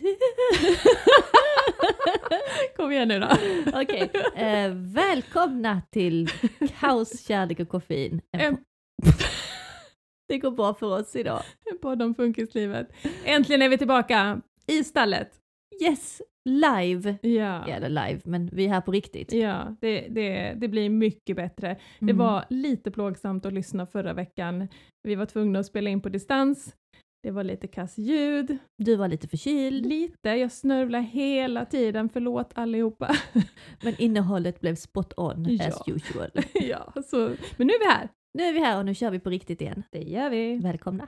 Kom igen nu då. Okej, eh, välkomna till Kaos, kärlek och koffein. En Det går bra för oss idag. En podd om funkislivet. Äntligen är vi tillbaka i stallet. Yes, live. Ja, Eller live, men vi är här på riktigt. ja det, det, det blir mycket bättre. Det Mm. var lite plågsamt att lyssna förra veckan. Vi var tvungna att spela in på distans. Det var lite kass ljud. Du var lite förkyld, Lite, jag snörvlar hela tiden, förlåt allihopa. men innehållet blev spot on Ja. as usual. ja, så, men nu är vi här. Nu är vi här och nu kör vi på riktigt igen. Det gör vi. Välkomna.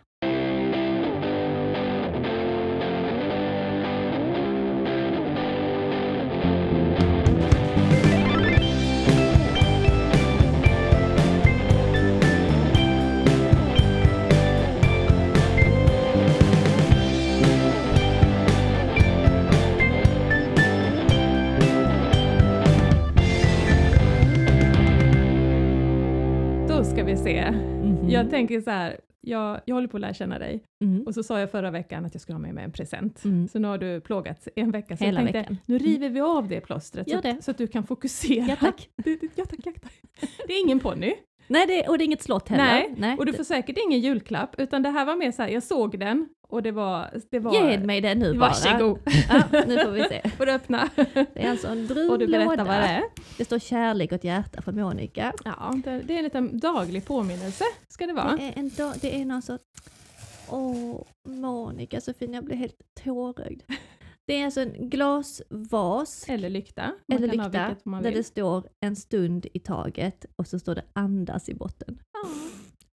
Se. Mhm. Jag tänker så här, jag, jag håller på att lära känna dig. Mm. Och så sa jag förra veckan att jag skulle ha med mig en present. Mm. Så nu har du plågats en vecka. Så Hela jag tänkte, veckan. nu river vi av det plåstret så, det. så att du kan fokusera. Ja tack. Det- det- Ja tack, ja, tack. Det är ingen ponny. Nej, det, och det är inget slott heller. Nej, och du får säkert ingen julklapp, utan det här var mer så här, jag såg den och det var... Det var Ge mig den nu bara. Varsågod. Ja, nu får vi se. Får du öppna? Det är alltså en brun Och du berättar vad det är. Det står kärlek och ett hjärta från Monica. Ja, det, det är en liten daglig påminnelse, ska det vara. Det är, en dag, det är någon sorts... Åh, Monica så fin, jag blir helt tårögd. Det är alltså en glasvas Eller lykta. Man eller lykta där vill. det står en stund i taget och så står det andas i botten. Ja.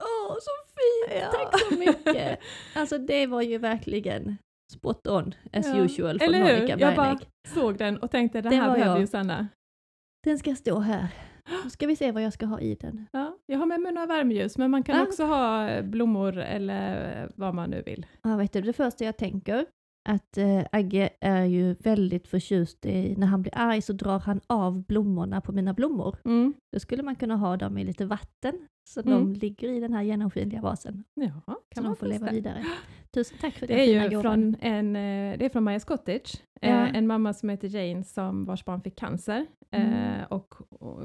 Åh, så fint! Ja. Tack så mycket! Alltså det var ju verkligen spot on as Ja. usual från Eller hur? Monica Jag bara såg den och tänkte, det Det här behöver ju Sanna. Den ska stå här. Nu ska vi se vad jag ska ha i den. Ja, jag har med mig några värmeljus, men man kan Ja. också ha eh, blommor eller vad man nu vill. Ja, vet du, det första jag tänker att eh, Agge är ju väldigt förtjust i, när han blir arg så drar han av blommorna på mina blommor. Mm. Då skulle man kunna ha dem i lite vatten så Mm. de ligger i den här genomskinliga vasen. Ja, Så kan de man får leva testa. vidare. Tusen tack för Det den är ju från, en, eh, det är från Majas Cottage, Ja. eh, en mamma som heter Jane som vars barn fick cancer. Eh, Mm. och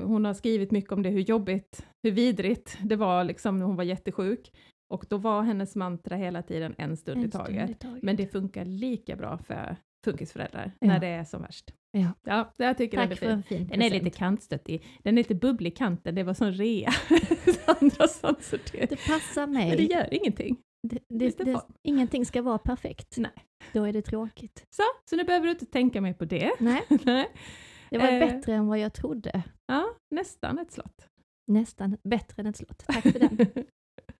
hon har skrivit mycket om det, hur jobbigt, hur vidrigt det var liksom när hon var jättesjuk. Och då var hennes mantra hela tiden en stund, En i, stund taget. i taget. Men det funkar lika bra för funkisföräldrar Ja. när det är som värst. Ja. Ja, det jag tycker jag är Tack för fin. en fin Den är lite kantstöttig, den är lite bubblig kanten, det var sån rea. Andra sandsortering. Det passar mig. Men det gör ingenting. Det, det, det, ingenting ska vara perfekt. Nej. Då är det tråkigt. Så, så nu behöver du inte tänka mer på det. Nej, Nej. det var Eh. bättre än vad jag trodde. Ja, nästan ett slott. Nästan bättre än ett slott. Tack för den.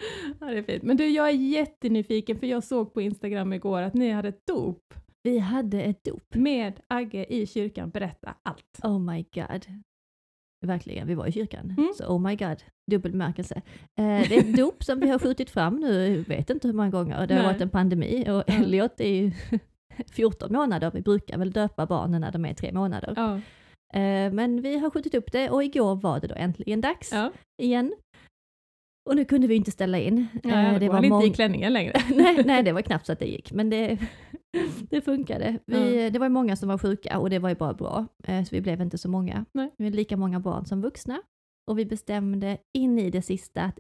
ja, det är fint. Men du, jag är jättenyfiken för jag såg på Instagram igår att ni hade ett dop Vi hade ett dop. med Agge i kyrkan. Berätta allt. Oh my god. Verkligen, vi var i kyrkan. Mm. Så oh my god, dubbel bemärkelse. Eh, det är ett dop som vi har skjutit fram nu, vet inte hur många gånger. Det har Nej. varit en pandemi och Ja. Elliot är ju 14 månader. Vi brukar väl döpa barnen när de är tre månader. Ja. Eh, men vi har skjutit upp det och igår var det då äntligen dags ja. igen. Och nu kunde vi inte ställa in. Nej, Eh, det var inte mång- i klänningen längre. nej, nej, det var knappt så att det gick, men det, det funkade. Vi, Det var många som var sjuka och det var ju bara bra, eh, så vi blev inte så många. Nej. Vi var lika många barn som vuxna och vi bestämde in i det sista att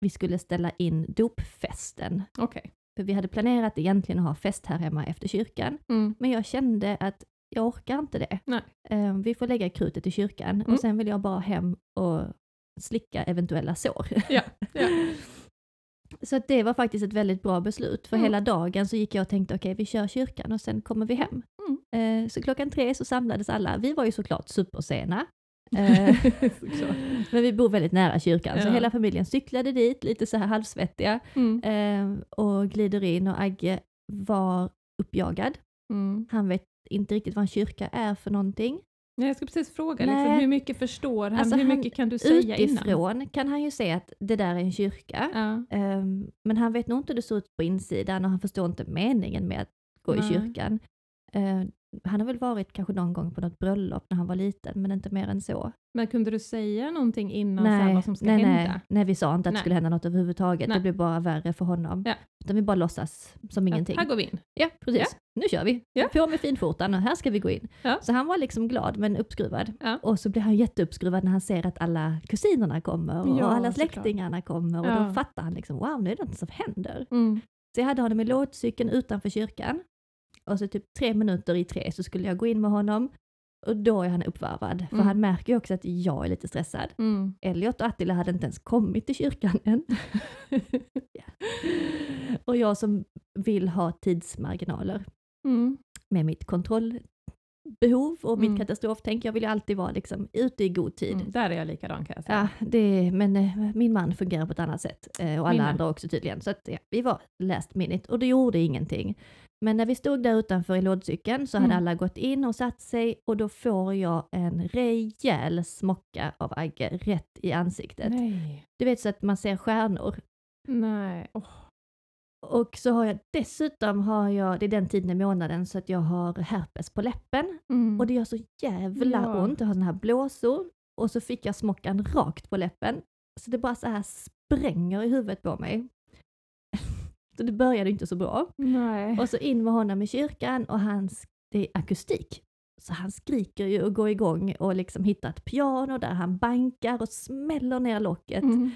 vi skulle ställa in dopfesten. Okej. För vi hade planerat egentligen att ha fest här hemma efter kyrkan, Mm. men jag kände att jag orkar inte det. Nej. Eh, Vi får lägga krutet i kyrkan Mm. och sen vill jag bara hem och slicka eventuella sår. Ja, ja. Så att det var faktiskt ett väldigt bra beslut. För Mm. hela dagen så gick jag och tänkte okej vi kör kyrkan och sen kommer vi hem. Mm. Eh, så klockan tre så samlades alla. Vi var ju såklart supersena. Eh, Såklart. men vi bor väldigt nära kyrkan så Ja. hela familjen cyklade dit, lite så här halvsvettiga. Mm. Eh, och glider in och Agge var uppjagad. Mm. Han vet inte riktigt vad en kyrka är för någonting. Nej, Jag ska precis fråga, liksom, Nej. hur mycket förstår han? Alltså, hur han- mycket kan du säga innan? Utifrån kan han ju se att det där är en kyrka. Ja. Ehm, men han vet nog inte hur det ser ut på insidan och han förstår inte meningen med att gå i Nej. kyrkan. Ehm, han har väl varit kanske någon gång på något bröllop när han var liten, men inte mer än så. Men kunde du säga någonting innan så här, vad som ska nej, hända? nej, nej, vi sa inte att det Nej. skulle hända något överhuvudtaget. Nej. Det blev bara värre för honom. Ja. Utan vi bara låtsas som ingenting. Ja, här går vi in. Ja, precis. Nu kör vi. Ja. På med finskjortan och här ska vi gå in. Ja. Så han var liksom glad men uppskruvad. Ja. Och så blir han jätteuppskruvad när han ser att alla kusinerna kommer och Ja, alla såklart. släktingarna kommer och Ja. då fattar han liksom wow, nu är det något som händer. Mm. Så jag hade honom i lådcykeln utanför kyrkan och så typ tre minuter i tre så skulle jag gå in med honom och då är han uppvarvad. För Mm. han märker ju också att jag är lite stressad. Mm. Elliot och Attila hade inte ens kommit till kyrkan än. Ja. Och jag som vill ha tidsmarginaler Mm. med mitt kontrollbehov och mitt Mm. katastroftänk. Jag vill ju alltid vara liksom ute i god tid. Mm. Där är jag likadan kan jag säga. Ja, det, men eh, min man fungerar på ett annat sätt eh, och alla Min med. andra också tydligen. Så att, ja, vi var last minute och det gjorde ingenting. Men när vi stod där utanför i lådcykeln så hade Mm. alla gått in och satt sig och då får jag en rejäl smocka av Agge rätt i ansiktet. Nej. Du vet så att man ser stjärnor. Nej. Åh. Och så har jag dessutom, har jag, det är den tiden i månaden, så att jag har herpes på läppen. Mm. Och det gör så jävla Ja. ont, jag har såna här blåsor. Och så fick jag smockan rakt på läppen. Så det bara så här spränger i huvudet på mig. Så det började inte så bra. Nej. Och så in med honom i kyrkan och han, det är akustik. Så han skriker ju och går igång och liksom hittar ett piano där han bankar och smäller ner locket. Mm.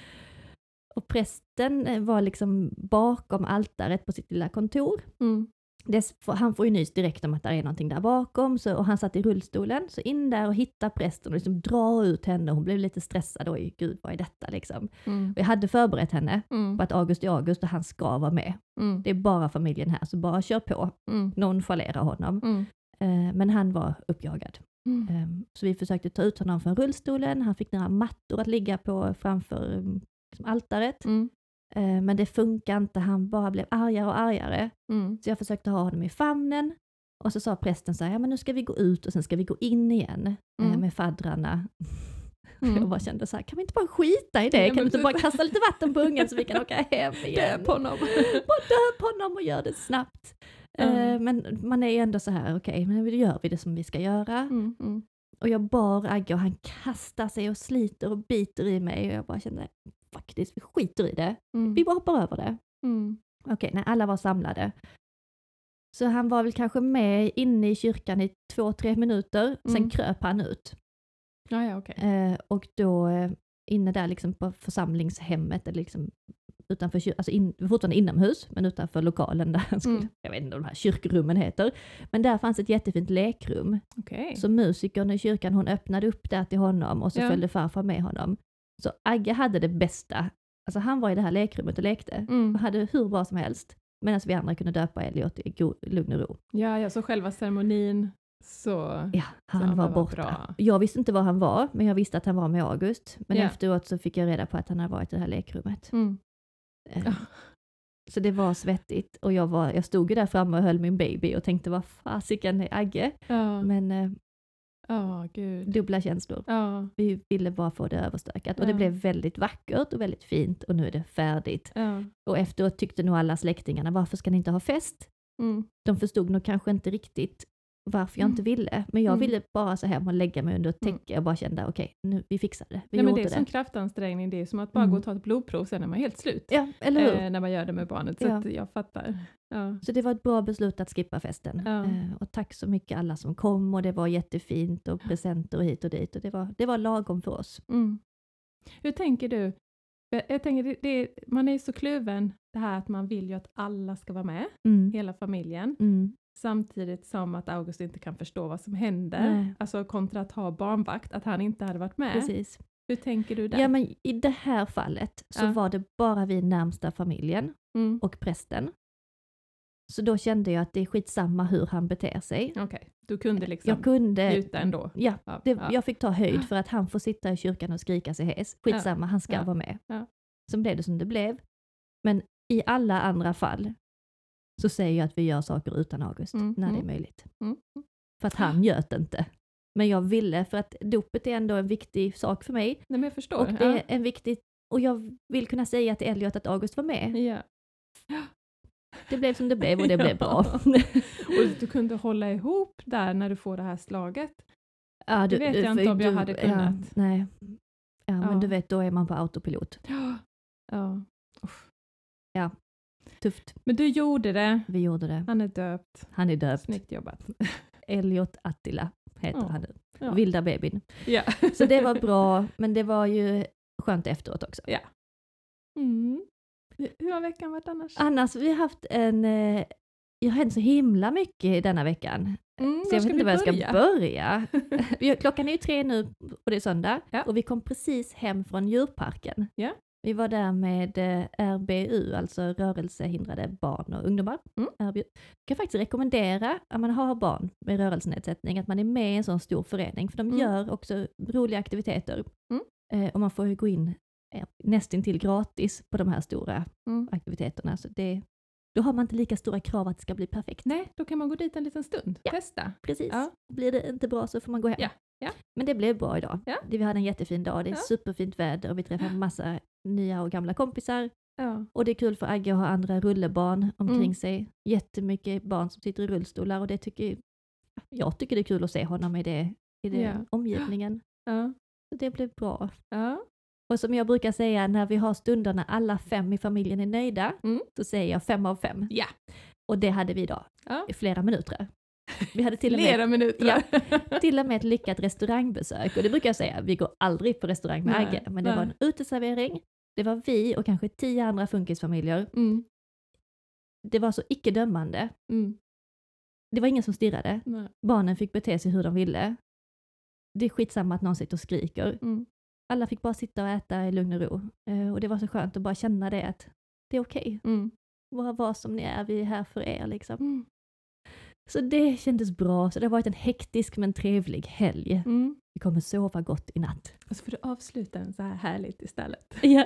Och prästen eh, var liksom bakom altaret på sitt lilla kontor. Mm. Dess, han får ju nys direkt om att det är någonting där bakom, så, och han satt i rullstolen, så in där och hitta prästen och liksom dra ut henne. Hon blev lite stressad, oj gud vad är detta liksom. Mm. Och jag hade förberett henne Mm. på att August är August och han ska vara med. Mm. Det är bara familjen här, så bara kör på. Mm. Nonchalera honom. Mm. Eh, men han var uppjagad. Mm. Eh, så vi försökte ta ut honom från rullstolen, han fick några mattor att ligga på framför eh, liksom, altaret. Mm. Eh, men det funkar inte, han bara blev argare och argare. Mm. Så jag försökte ha honom i famnen. Och så sa prästen så här, ja men nu ska vi gå ut och sen ska vi gå in igen eh, Mm. med faddrarna. Mm. Jag bara kände så här, kan vi inte bara skita i det? Kan vi inte bara precis. kasta lite vatten på ungen så vi kan åka hem igen? Döp honom. Bara döp honom och gör det snabbt. Eh, Mm. men man är ju ändå så här, okej, men nu gör vi det som vi ska göra. Mm. Mm. Och jag bar Agge och han kastar sig och sliter och biter i mig och jag bara kände, faktiskt, vi skiter i det. Mm. Vi bara hoppar över det. Mm. Okej, när alla var samlade. Så han var väl kanske med inne i kyrkan i två, tre minuter, sen Mm. kröp han ut. Ja, ja, okej. Eh, och då eh, inne där liksom på församlingshemmet, eller liksom utanför alltså in, fortfarande inomhus, men utanför lokalen där han skulle, Mm. jag vet inte vad de här kyrkorummen heter, men där fanns ett jättefint lekrum. Okej. Så musikern i kyrkan, hon öppnade upp där till honom och så Ja. följde farfar med honom. Så Agge hade det bästa, alltså han var i det här lekrummet och lekte, Mm. och hade hur bra som helst, medan vi andra kunde döpa Elliot i lugn och ro. Ja, ja, så själva ceremonin så... Ja, han Så han var var borta. bra. Jag visste inte var han var, men jag visste att han var med August. Men Ja. efteråt så fick jag reda på att han hade varit i det här lekrummet. Mm. Eh. Så det var svettigt och jag, var, jag stod ju där framme och höll min baby och tänkte vad fasiken är Agge? Ja, Men ja, gud. dubbla känslor. Ja, Vi ville bara få det överstökat och det blev väldigt vackert och väldigt fint och nu är det färdigt. Och efteråt tyckte nog alla släktingarna, varför ska ni inte ha fest? Mm. De förstod nog kanske inte riktigt varför jag Mm. inte ville, men jag Mm. ville bara så hem och lägga mig under ett Mm. täcke och bara kände okej, nu vi fixar det. Vi Nej, men det är det. som kraftansträngning, det är som att bara Mm. gå och ta ett blodprov, sen är man helt slut. Ja, eller hur? Eh, när man gör det med barnet, så Ja. att jag fattar. Ja. Så det var ett bra beslut att skippa festen. Ja. Eh, och tack så mycket alla som kom och det var jättefint och presenter och hit och dit och det var, det var lagom för oss. Mm. Hur tänker du? Jag, jag tänker, det, det, man är så kluven, det här att man vill ju att alla ska vara med, Mm. hela familjen. Samtidigt som att August inte kan förstå vad som händer. Nej. Alltså kontra att ha barnvakt, att han inte hade varit med. Precis. Hur tänker du där? Ja men i det här fallet så Ja. var det bara vi närmsta familjen mm. och prästen. Så då kände jag att det är skitsamma hur han beter sig. Okej, du kunde liksom Jag kunde, njuta ändå. ja, det, ja. jag fick ta höjd för att han får sitta i kyrkan och skrika sig hes. Skitsamma, han ska Ja. vara med. Ja. Så blev det som det blev. Men i alla andra fall så säger jag att vi gör saker utan August Mm, när det är mm. möjligt. Mm. För att han göt inte. Men jag ville, för att dopet är ändå en viktig sak för mig. Nej, men jag förstår. Och det är en viktig, och jag vill kunna säga till Elliot att August var med. ja. Ja. det blev som det blev och det blev bra. och du kunde hålla ihop där när du får det här slaget. ja, Det vet jag inte om jag hade Ja, kunnat. nej. Ja, men Ja. du vet, då är man på autopilot. Ja. ja. Tufft. Men du gjorde det. Vi gjorde det. Han är döpt. Han är döpt. Snyggt jobbat. Elliot Attila heter Ja. han nu. Ja. Vilda bebin. Ja. Så det var bra, men det var ju skönt efteråt också. Mm. Hur har veckan varit annars? Annars, vi har haft en... Eh, jag har hänt så himla mycket denna veckan. Mm, Så jag vet inte var jag ska börja? Klockan är ju tre nu och det är söndag Ja. och vi kom precis hem från djurparken. Ja. Vi var där med eh, RBU, alltså rörelsehindrade barn och ungdomar. Mm. RBU. Jag kan faktiskt rekommendera, om man har barn med rörelsenedsättning, att man är med i en sån stor förening, för de Mm. gör också roliga aktiviteter. Mm. Eh, och man får gå in eh, nästintill gratis på de här stora Mm. aktiviteterna. Så det, då har man inte lika stora krav att det ska bli perfekt. Nej, då kan man gå dit en liten stund. Ja. Testa. Precis. Ja. Blir det inte bra så får man gå hem. Ja, ja. Men det blev bra idag. Ja. Vi hade en jättefin dag, det är Ja. superfint väder och vi träffade massa nya och gamla kompisar. Och det är kul för Agge att ha andra rullebarn omkring Mm. sig. Jättemycket barn som sitter i rullstolar och det tycker jag tycker det är kul att se honom i det, i det Ja. omgivningen. Så det blev bra. Och som jag brukar säga när vi har stunder när alla fem i familjen är nöjda, Mm. så säger jag fem av fem. Ja. Och det hade vi idag, i flera minuter. Vi hade till och med minuter. Ja. till och med ett lyckat restaurangbesök. Och det brukar jag säga, vi går aldrig på restaurang med Nej, Agge, men det nej. var en uteservering, det var vi och kanske tio andra funkisfamiljer. Mm. Det var så icke dömande. Mm. Det var ingen som stirrade. Nej. Barnen fick bete sig hur de ville. Det är skitsamma att någon sitter och skriker. Mm. Alla fick bara sitta och äta i lugn och ro. Eh, Och det var så skönt att bara känna det att det är okej. Mm. Bara var som ni är, vi är här för er liksom. Så det kändes bra. Så det har varit en hektisk men trevlig helg. Mm. Vi kommer sova gott i natt. Och så får du avsluta den så här härligt istället. Ja.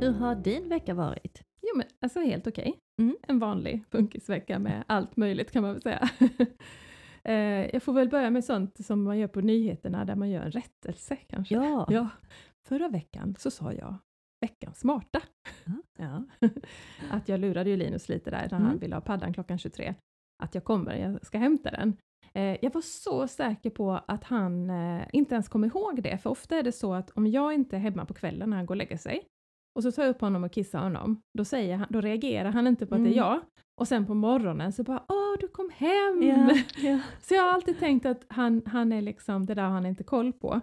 Hur har din vecka varit? Jo men alltså helt okej. Mm. En vanlig funkisvecka med allt möjligt kan man väl säga. Eh, Jag får väl börja med sånt som man gör på nyheterna där man gör en rättelse kanske. Ja. Ja, förra veckan så sa jag veckans smarta. Ja. Att jag lurade ju Linus lite där när han Mm. ville ha paddan klockan 23. Att jag kommer, jag ska hämta den. Eh, Jag var så säker på att han eh, inte ens kom ihåg det, för ofta är det så att om jag inte är hemma på kvällen när han går och lägger sig, och så tar jag upp honom och kissar honom, då, säger han, då reagerar han inte på att det Mm. är jag. Och sen på morgonen så bara ”Åh, du kom hem!” Ja, ja. Så jag har alltid tänkt att han, han är liksom, det där har han inte koll på.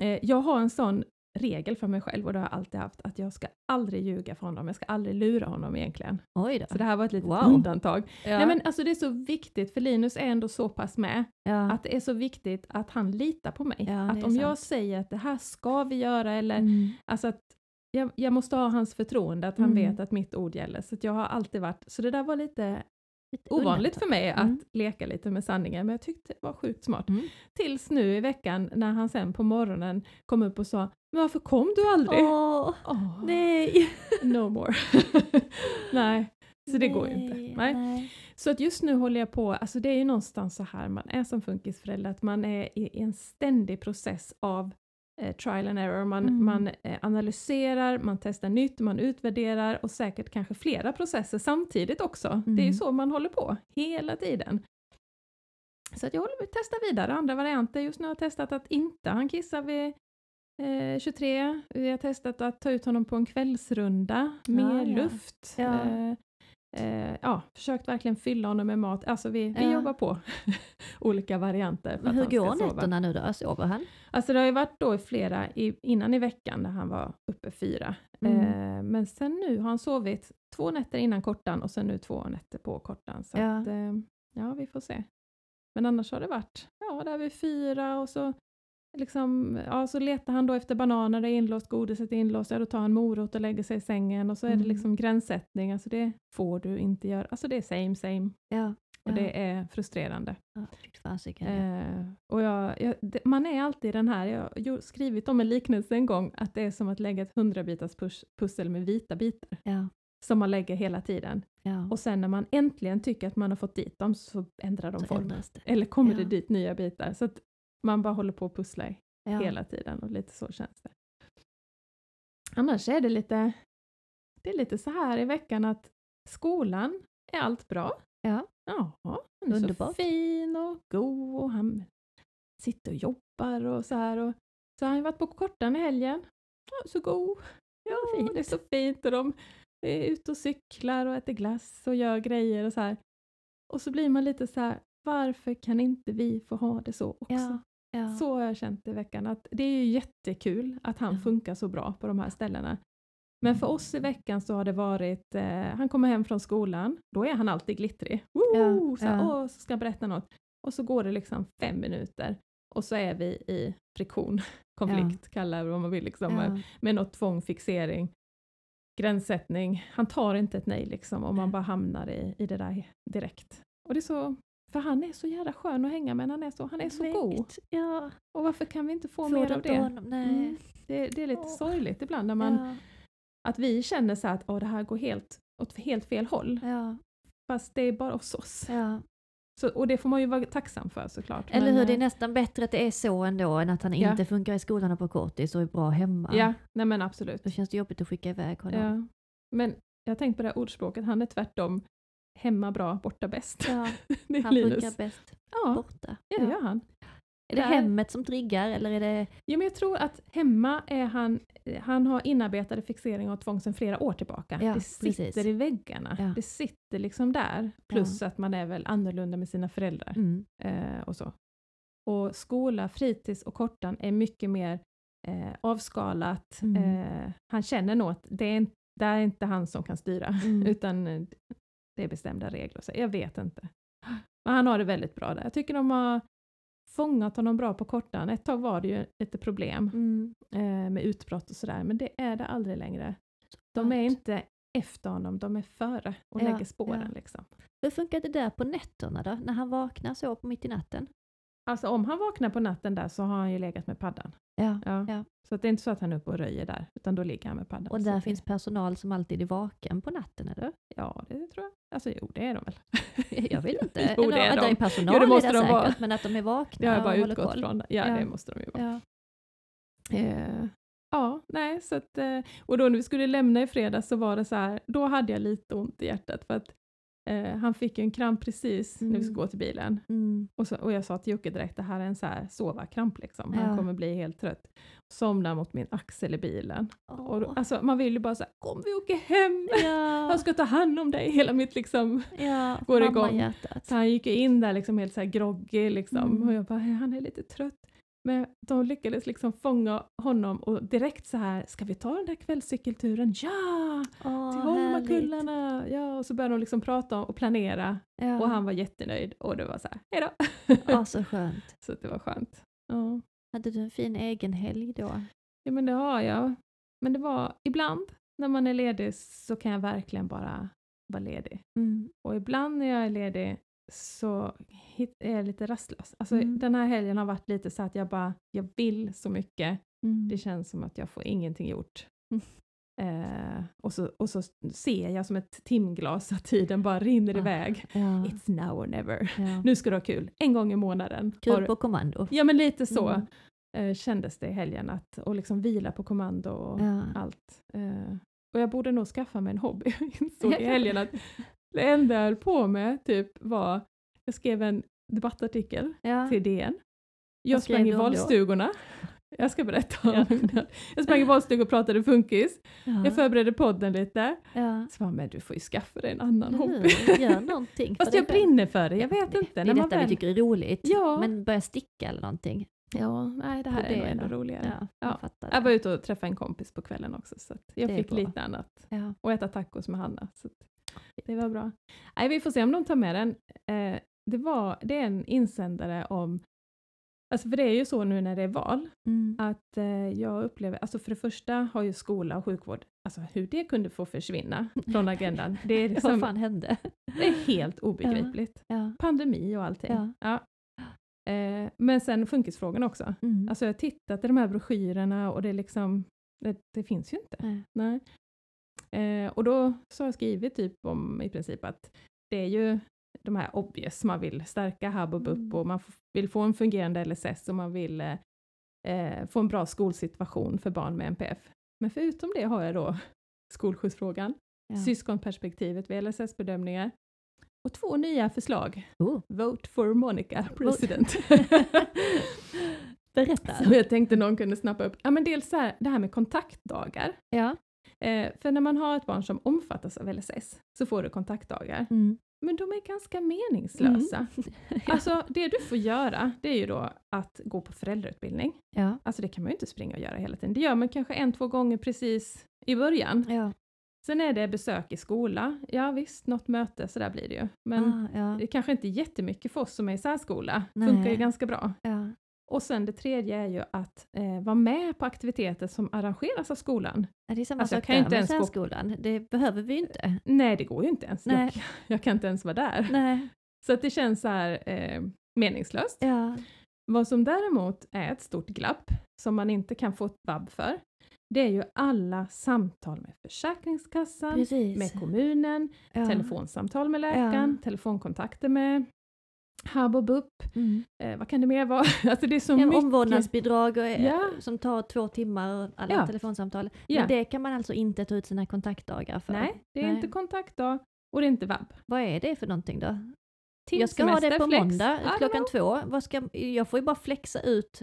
Eh, jag har en sån regel för mig själv och det har jag alltid haft, att jag ska aldrig ljuga för honom, jag ska aldrig lura honom egentligen. Oj då. Så det här var ett litet Wow. undantag. ja. Nej men alltså det är så viktigt, för Linus är ändå så pass med, ja. att det är så viktigt att han litar på mig. Ja, att om jag sant. säger att det här ska vi göra eller Mm. Alltså att jag, jag måste ha hans förtroende, att han Mm. vet att mitt ord gäller. Så jag har alltid varit, så det där var Lite ovanligt för mig Mm. att leka lite med sanningen, men jag tyckte det var sjukt smart. Mm. Tills nu i veckan när han sen på morgonen kom upp och sa Men varför kom du aldrig? Åh, Åh, nej. No more. Nej, så det går ju inte. Nej. nej. Så att just nu håller jag på, alltså det är ju någonstans så här man är som funkisförälder, att man är i en ständig process av eh, trial and error. Man, Mm. man eh, analyserar, man testar nytt, man utvärderar och säkert kanske flera processer samtidigt också. Det är ju Mm. så man håller på hela tiden. Så att jag håller på att testa vidare andra varianter. Just nu har jag testat att inte han kissar vid eh, 23. Vi har testat att ta ut honom på en kvällsrunda, mer ja. luft. Ja. Eh, ja, försökt verkligen fylla honom med mat. Alltså vi, vi Ja. jobbar på olika varianter. Men hur går nätterna nu då? Sover han? Alltså det har ju varit då i flera, i, innan i veckan när han var uppe fyra. Mm. Eh, men sen nu har han sovit två nätter innan kortan och sen nu två nätter på kortan. Så Ja. att, eh, ja, vi får se. Men annars har det varit, ja, där vid fyra och så liksom, ja, så letar han då efter bananer, det är inlåst, godiset är inlåst, ja då tar han morot och lägger sig i sängen och så är det Mm. liksom gränssättning, alltså det får du inte göra, alltså det är same same Ja. och det är frustrerande. Ja, fasiken. Eh, och jag, jag, det, man är alltid den här, jag har skrivit om en liknelse en gång, att det är som att lägga ett hundrabitars pus- pussel med vita bitar, Ja. som man lägger hela tiden. Ja. Och sen när man äntligen tycker att man har fått dit dem så ändrar de Så form. Eller kommer det dit nya bitar. Så man bara håller på att pussla i Ja. hela tiden och lite så känns det. annars är det lite, det är lite så här i veckan att skolan är allt bra. Ja. Ja, han är Underbart. så fin och god och han sitter och jobbar och så här. Och, så har han varit på kortan i helgen. Ja, så god. Ja, fint. det är så fint och de är ute och cyklar och äter glass och gör grejer och så här. Och så blir man lite så här, varför kan inte vi få ha det så också? Ja. Ja. Så har jag känt i veckan, att det är ju jättekul att han Ja. funkar så bra på de här ställena. Men för oss i veckan så har det varit, eh, han kommer hem från skolan, då är han alltid glittrig. Woo! så, här, ja. Åh, så ska jag berätta något. Och så går det liksom fem minuter och så är vi i friktion, konflikt, kalla det vad man vill, liksom, Ja. med något tvång, fixering, gränssättning. Han tar inte ett nej liksom och man bara hamnar i, i det där direkt. Och det är så, för han är så jävla skön att hänga med, han är så, han är så god. Ja. Och varför kan vi inte få Får mer av det? Mm. Det, det är lite Åh. sorgligt ibland när man, Ja. att vi känner så att Åh, det här går helt åt helt fel håll. Ja. Fast det är bara hos oss. Ja. Så, och det får man ju vara tacksam för såklart. Eller Men, hur, det är eh, nästan bättre att det är så ändå än att han Ja. inte funkar i skolan och på kortis och är bra hemma. Ja, nej men absolut. Då känns det jobbigt att skicka iväg honom. Ja. Men jag har tänkt på det här ordspråket, han är tvärtom hemma bra, borta bäst. Ja, det är han Linus. funkar bäst Ja, borta. ja, det gör han. Är det Där- hemmet som triggar eller är det... Ja, men jag tror att hemma är han, han har inarbetade fixeringar och tvång sedan flera år tillbaka. Ja, det sitter precis. i väggarna. Ja. Det sitter liksom där. Plus att man är väl annorlunda med sina föräldrar. Mm. eh, och så. Och skola, fritids och kortan är mycket mer eh, avskalat. Mm. Eh, han känner nog att det är, inte- det är inte han som kan styra, Mm. utan eh, det är bestämda regler. Så jag vet inte. Men han har det väldigt bra där. Jag tycker de har fångat honom bra på kortan. Ett tag var det ju lite problem Mm. eh, med utbrott och sådär, men det är det aldrig längre. De är inte efter honom, de är före och Ja, lägger spåren. ja. Liksom. Hur funkar det där på nätterna då? När han vaknar så mitt i natten? Alltså om han vaknar på natten där så har han ju legat med paddan. Ja. Ja. Ja. Så det är inte så att han är uppe och röjer där, utan då ligger han med paddan. Och där det- finns personal som alltid är vaken på natten, eller? Ja, det tror jag. Alltså jo, det är de väl. Jag vet inte. Jo, det är att det är de. personal Jo, det är måste det de säkert, vara. men att de är vakna Det har jag och bara håller koll. från. Ja, Ja. det måste de ju vara. Ja. Eh, ja, nej, så att, eh, och då när vi skulle lämna i fredags så var det så här, då hade jag lite ont i hjärtat för att eh, han fick ju en kramp precis när vi Mm. skulle gå till bilen. Mm. Och, så, och jag sa till Jocke direkt, det här är en så här sova-kramp liksom. Han Ja. kommer bli helt trött. Somnar mot min axel i bilen. Och då, Åh. alltså, man vill ju bara säga, kom vi åker hem! Ja, Jag ska ta hand om dig, hela mitt liksom ja, går igång. Så han gick ju in där liksom helt så här groggy liksom Mm. och jag bara, han är lite trött. Men de lyckades liksom fånga honom och direkt så här, ska vi ta den där kvällscykelturen? Ja! Åh, Till. Holmakullarna! Ja, och så började de liksom prata om och planera Ja. och han var jättenöjd och det var så här, hejdå! Ja, så skönt. så det var skönt. Ja. Hade du en fin egen helg då? ja, men det har jag. Men det var ibland när man är ledig så kan jag verkligen bara vara ledig. Mm. Och ibland när jag är ledig så är jag lite rastlös. Alltså Mm. den här helgen har varit lite så att jag bara, jag vill så mycket. Mm. Det känns som att jag får ingenting gjort. Eh, och, så, och så ser jag som ett timglas att tiden bara rinner Ah, iväg. Ja. It's now or never. Ja. Nu ska du ha kul, en gång i månaden. Har Kul du- på kommando. Ja men lite så Mm. eh, kändes det i helgen, att, och liksom vila på kommando och Ja. allt. Eh, och jag borde nog skaffa mig en hobby. Jag insåg i helgen att det enda jag höll på med typ var, jag skrev en debattartikel Ja. till DN. Jag sprang i valstugorna. Jag ska berätta om Ja. det. Jag sprang i valstugor och pratade funkis. Ja. Jag förberedde podden lite. ja. Så bara, men du får ju skaffa dig en annan Eller hobby. Gör någonting. Fast jag brinner för det, jag vet Det- inte. Det är När man detta vi väl- tycker är roligt. Ja. Men börja sticka eller någonting. Ja, nej det här På är nog det ändå då. roligare. Ja, Ja. jag. Jag det. var ute och träffade en kompis på kvällen också så jag Det fick lite annat. Ja. Och äta tacos med Hanna. Så det var bra. Nej, vi får se om de tar med den. Eh, det, var, det är en insändare om Alltså för det är ju så nu när det är val, Mm. att eh, jag upplever, alltså för det första har ju skola och sjukvård, alltså hur det kunde få försvinna från agendan, det är, Vad liksom, fan hände? det är helt obegripligt. Ja. Pandemi och allting. Ja. Ja. Eh, men sen funkisfrågan också. Mm. Alltså jag har tittat i de här broschyrerna och det är liksom, det, det finns ju inte. Nej. Nej. Eh, och då så har jag skrivit typ om i princip att det är ju de här obvious, man vill stärka hub och BUP Mm. och man vill få en fungerande LSS och man vill eh, eh, få en bra skolsituation för barn med NPF. Men förutom det har jag då skolskjutsfrågan, Ja. syskonperspektivet vid LSS-bedömningar och två nya förslag. Oh. Vote for Monica president. Berätta. Som jag tänkte någon kunde snappa upp. Ja, men dels så här, det här med kontaktdagar. Ja. Eh, för när man har ett barn som omfattas av LSS så får du kontaktdagar. Mm. Men de är ganska meningslösa. Alltså det du får göra det är ju då att gå på föräldrautbildning. Ja. Alltså det kan man ju inte springa och göra hela tiden. Det gör man kanske en, två gånger precis i början. Ja. Sen är det besök i skola. Ja visst, något möte, så där blir det ju. Men Ah, ja. det är kanske inte jättemycket för oss som är i särskola. Nej. Funkar ju ganska bra. Ja. Och sen det tredje är ju att eh, vara med på aktiviteter som arrangeras av skolan. Ja, Det är samma Alltså, jag sak kan ju där inte med ens gå- särskolan. Det behöver vi ju inte. Nej, det går ju inte ens. Nej. Jag, jag kan inte ens vara där. Nej. Så att det känns så här eh, meningslöst. Ja. Vad som däremot är ett stort glapp, som man inte kan få ett vab för, det är ju alla samtal med Försäkringskassan, Precis. med kommunen, ja. telefonsamtal med läkaren, telefonkontakter med HAB och BUP, Mm. eh, vad kan det mer vara? alltså det är så Ja, mycket. omvårdnadsbidrag och, eh, Ja. som tar två timmar och alla Ja. telefonsamtal. Ja. Men det kan man alltså inte ta ut sina kontaktdagar för. Nej, det är Nej. inte kontaktdag och det är inte vab. Vad är det för någonting då? Jag ska ha det på flex. måndag klockan två. Vad ska, jag får ju bara flexa ut.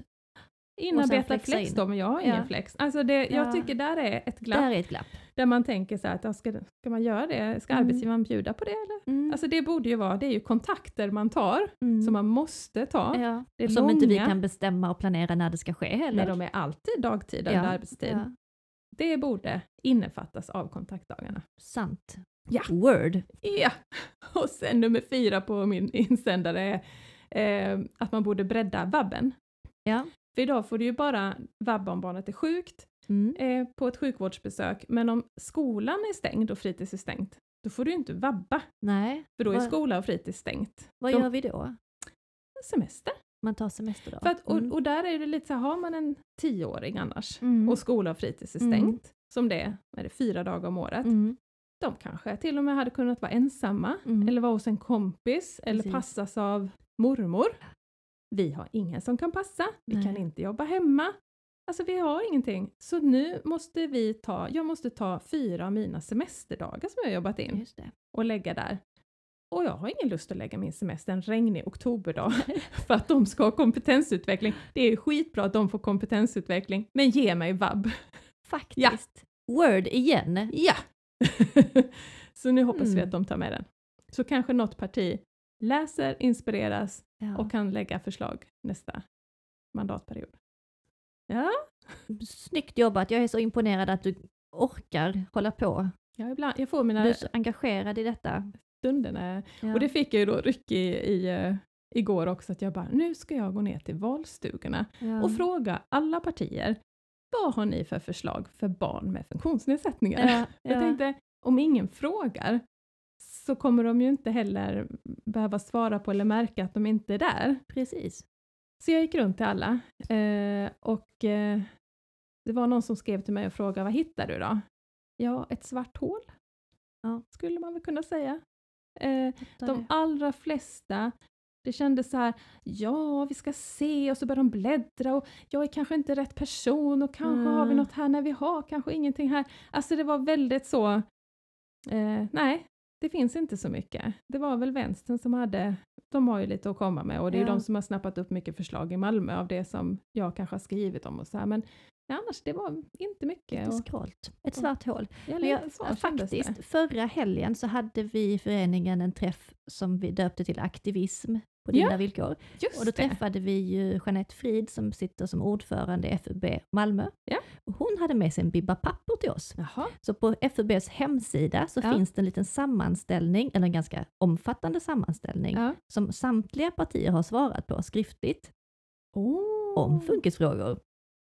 Flexa flex in. då, men jag har ingen Ja. flex. Alltså det, jag Ja. tycker där är ett glapp, Där är ett glapp. där man tänker så här att ska, ska man göra det? Ska Mm. arbetsgivaren bjuda på det eller? Mm. Alltså det borde ju vara, det är ju kontakter man tar, Mm. som man måste ta. ja. det är Som inte vi långa. kan bestämma och planera när det ska ske heller. Nej, de är alltid dagtid Ja, under arbetstid. Ja. Det borde innefattas av kontaktdagarna. Sant. Ja. Word. Ja! Och sen nummer fyra på min insändare är eh, att man borde bredda vabben. Ja. För idag får du ju bara vabba om barnet är sjukt Mm. eh, på ett sjukvårdsbesök, men om skolan är stängd och fritids är stängt, då får du ju inte vabba, Nej, för då är Vad- skola och fritids stängt. vad De- gör vi då? Semester. Man tar semester då? För att, och, Mm. och där är det lite så här, har man en tioåring annars, Mm. och skola och fritids är Mm. stängt, som det är, är det fyra dagar om året, de kanske till och med hade kunnat vara ensamma, Mm. eller vara hos en kompis, eller Precis. passas av mormor. Vi har ingen som kan passa, vi Nej. kan inte jobba hemma. Alltså vi har ingenting. Så nu måste vi ta, jag måste ta fyra av mina semesterdagar som jag har jobbat in och lägga där. Och jag har ingen lust att lägga min semester en regnig oktoberdag för att de ska ha kompetensutveckling. Det är skitbra att de får kompetensutveckling, men ge mig vab. Faktiskt. Word igen. Ja! Så nu hoppas vi Mm. att de tar med den. Så kanske något parti läser, inspireras Ja. och kan lägga förslag nästa mandatperiod. Ja, Snyggt jobbat. Jag är så imponerad att du orkar hålla på. ja ibland, jag får Du mina är så engagerad i detta. stunder. Ja. Och det fick jag ju då ryck i, i eh, igår också, att jag bara, nu ska jag gå ner till valstugorna ja. och fråga alla partier, vad har ni för förslag för barn med funktionsnedsättningar? Ja, Jag ja. tänkte, om ingen frågar så kommer de ju inte heller behöva svara på eller märka att de inte är där. Precis. Så jag gick runt till alla eh, och eh, det var någon som skrev till mig och frågade, vad hittar du då? Ja, ett svart hål, Ja. skulle man väl kunna säga. Eh, de allra flesta, det kändes så här, ja vi ska se och så börjar de bläddra och jag är kanske inte rätt person och kanske har vi Mm. något här när vi har kanske ingenting här. Alltså det var väldigt så, eh, nej, det finns inte så mycket. Det var väl vänstern som hade, de har ju lite att komma med och det är Ja. de som har snappat upp mycket förslag i Malmö av det som jag kanske har skrivit om och så här, men nej, annars det var inte mycket. Lite skralt. Ett svart hål. ja, jag, så faktiskt, förra helgen så hade vi i föreningen en träff som vi döpte till aktivism på dina Ja, villkor. Och då det. träffade vi ju Jeanette Frid som sitter som ordförande i FUB Malmö. Ja. Och hon hade med sig en bibba papper till oss. Jaha. Så på FUBs hemsida så Ja. finns det en liten sammanställning, eller en ganska omfattande sammanställning, som samtliga partier har svarat på skriftligt Oh. om funkisfrågor.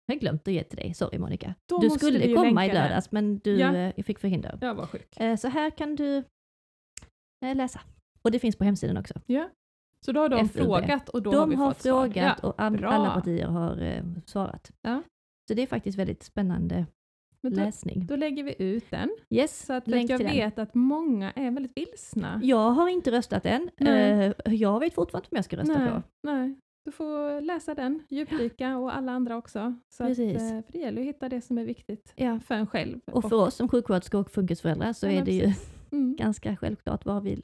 Jag glömt att ge till dig, sorry Monica. Då du skulle komma i lördags men du Ja. eh, fick förhinder. Jag var sjuk. Eh, Så här kan du eh, läsa. Och det finns på hemsidan också. Ja. Så då har de FUB. frågat och då har De vi har fått svar. frågat Ja. och all, alla partier har eh, svarat. Ja. Så det är faktiskt väldigt spännande då, läsning. då lägger vi ut den. Yes, Så att, för länk att jag till den. vet att många är väldigt vilsna. Jag har inte röstat än. Nej. Eh, Jag vet fortfarande inte om jag ska rösta nej, på. nej. du får läsa den, djupdyka och alla andra också. Så att, eh, för det gäller att hitta det som är viktigt Ja. för en själv. Och för oss som sjuksköterskor och funkisföräldrar så Ja, är det ju precis. Mm. ganska självklart var vi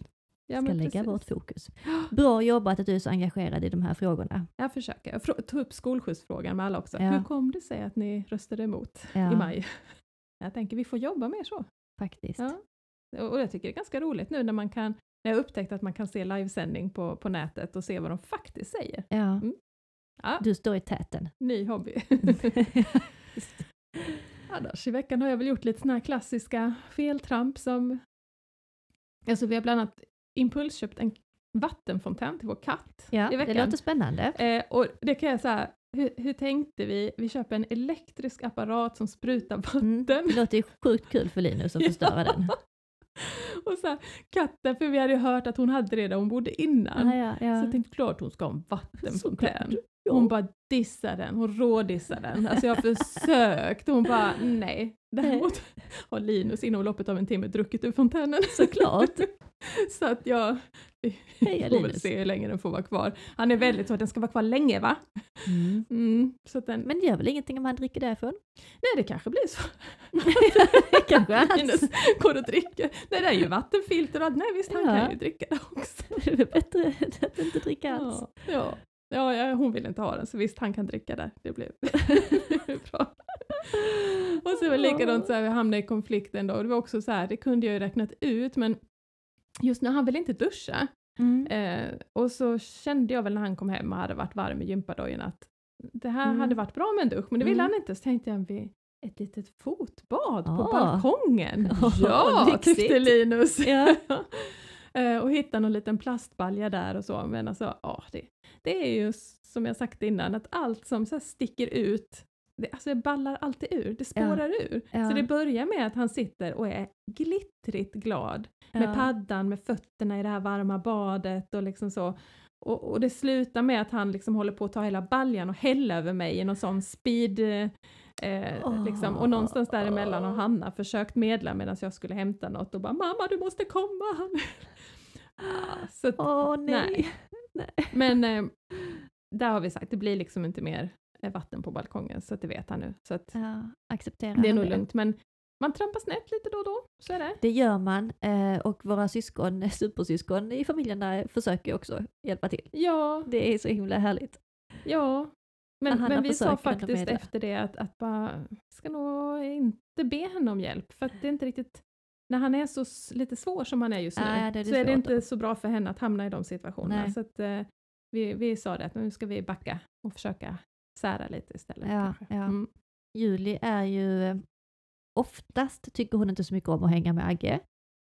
Ja, ska lägga precis. vårt fokus. Bra jobbat att du är så engagerad i de här frågorna. Jag försöker. Jag tog upp skolskjutsfrågan med alla också. Ja. Hur kom det sig att ni röstade emot Ja. i maj? Jag tänker vi får jobba mer så. Faktiskt. Ja. Och jag tycker det är ganska roligt nu när man kan när jag upptäckt att man kan se livesändning på, på nätet och se vad de faktiskt säger. Ja. Mm. Ja, Du står i täten. ny hobby. Annars i veckan har jag väl gjort lite såna här klassiska feltramp som... Alltså vi har bland annat impulsköpt en vattenfontän till vår katt ja, i det veckan. låter spännande. Eh, och det kan jag säga, hur, hur tänkte vi? Vi köper en elektrisk apparat som sprutar vatten. Mm. Det låter ju sjukt kul för Linus att förstöra den. Och så här, katten, för vi hade ju hört att hon hade det där hon bodde innan. Ja, ja, ja. Så jag tänkte klart hon ska ha en vattenfontän. Ja. Hon bara dissar den, hon rådissar den. Alltså jag har försökt hon bara nej. Däremot har Linus inom loppet av en timme druckit ur fontänen. Såklart. Så att jag Heja får väl se hur länge den får vara kvar. Han är väldigt så att den ska vara kvar länge va? Mm. Mm, så att den, Men det gör väl ingenting om han dricker därifrån? nej det kanske blir så. det kanske är Linus går och dricker. Nej det är ju vattenfilter och allt. Nej visst han Ja. kan ju dricka det också. Det är bättre att inte dricka alls. Ja, ja. Ja, ja, hon vill inte ha den så visst han kan dricka där. Det blev bra. Och så var det likadant så här, vi hamnade i konflikten då. Det var också så här, det kunde jag ju räknat ut men just nu han vill inte duscha. Mm. Eh, och så kände jag väl när han kom hem och hade varit varm i gympadojorna att det här Mm. hade varit bra med en dusch men det ville Mm. han inte. Så tänkte jag vi ett litet fotbad på Ah. balkongen. Oh, ja, lyxigt. tyckte Linus. Ja. Eh, och hitta någon liten plastbalja där och så. Men alltså, ja, det, det är ju som jag sagt innan, att allt som så sticker ut, det, alltså det ballar alltid ur, det spårar ur. Ja. Så det börjar med att han sitter och är glittrigt glad med Ja. paddan, med fötterna i det här varma badet och liksom så. Och, och det slutar med att han liksom håller på att ta hela baljan och hälla över mig i någon sån speed eh, Eh, liksom. Och någonstans däremellan har Hanna försökt medla medan jag skulle hämta något och bara “mamma du måste komma”. Så att, Åh nej. nej. Men eh, där har vi sagt, det blir liksom inte mer eh, vatten på balkongen så att det vet han nu. Så att Ja, accepterar det är nog lugnt. Men man trampar snett lite då och då, så är det. Det gör man eh, och våra syskon, supersyskon i familjen där försöker också hjälpa till. Ja, Det är så himla härligt. ja. Men, men vi sa faktiskt efter det att, att bara, ska nog inte be henne om hjälp för att det är inte riktigt när han är så lite svår som han är just nu Nej, det är det så är det inte så bra för henne att hamna i de situationerna. Nej. Så att, eh, vi, vi sa det att nu ska vi backa och försöka sära lite istället. Ja, ja. Mm. Julie är ju, eh, oftast tycker hon inte så mycket om att hänga med Agge,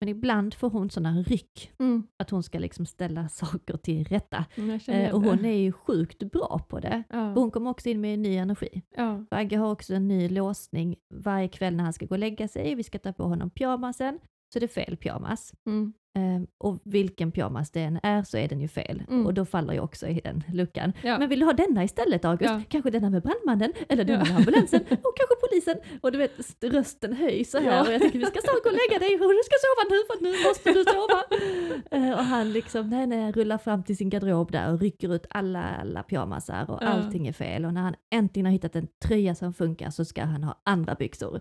men ibland får hon sådana ryck Mm. att hon ska liksom ställa saker till rätta. Mm, Eh, och hon är ju sjukt bra på det. ja. Och hon kommer också in med ny energi. ja. För Agge har också en ny låsning varje kväll när han ska gå och lägga sig. Vi ska ta på honom pyjamasen, så det är fel pyjamas. Mm. Eh, och vilken pyjamas det än är så är den ju fel. Mm. Och då faller jag också i den luckan. Ja. Men vill du ha denna istället August? Ja. Kanske denna med brandmannen? Eller denna Ja. med ambulansen? Och kanske polisen? Och du vet, st- rösten höjs så här Ja. och jag tänker vi ska snart gå och lägga dig och du ska sova nu för nu måste du sova. Eh, och han liksom, nej nej, rullar fram till sin garderob där och rycker ut alla, alla pyjamasar och allting är fel. Och när han äntligen har hittat en tröja som funkar så ska han ha andra byxor.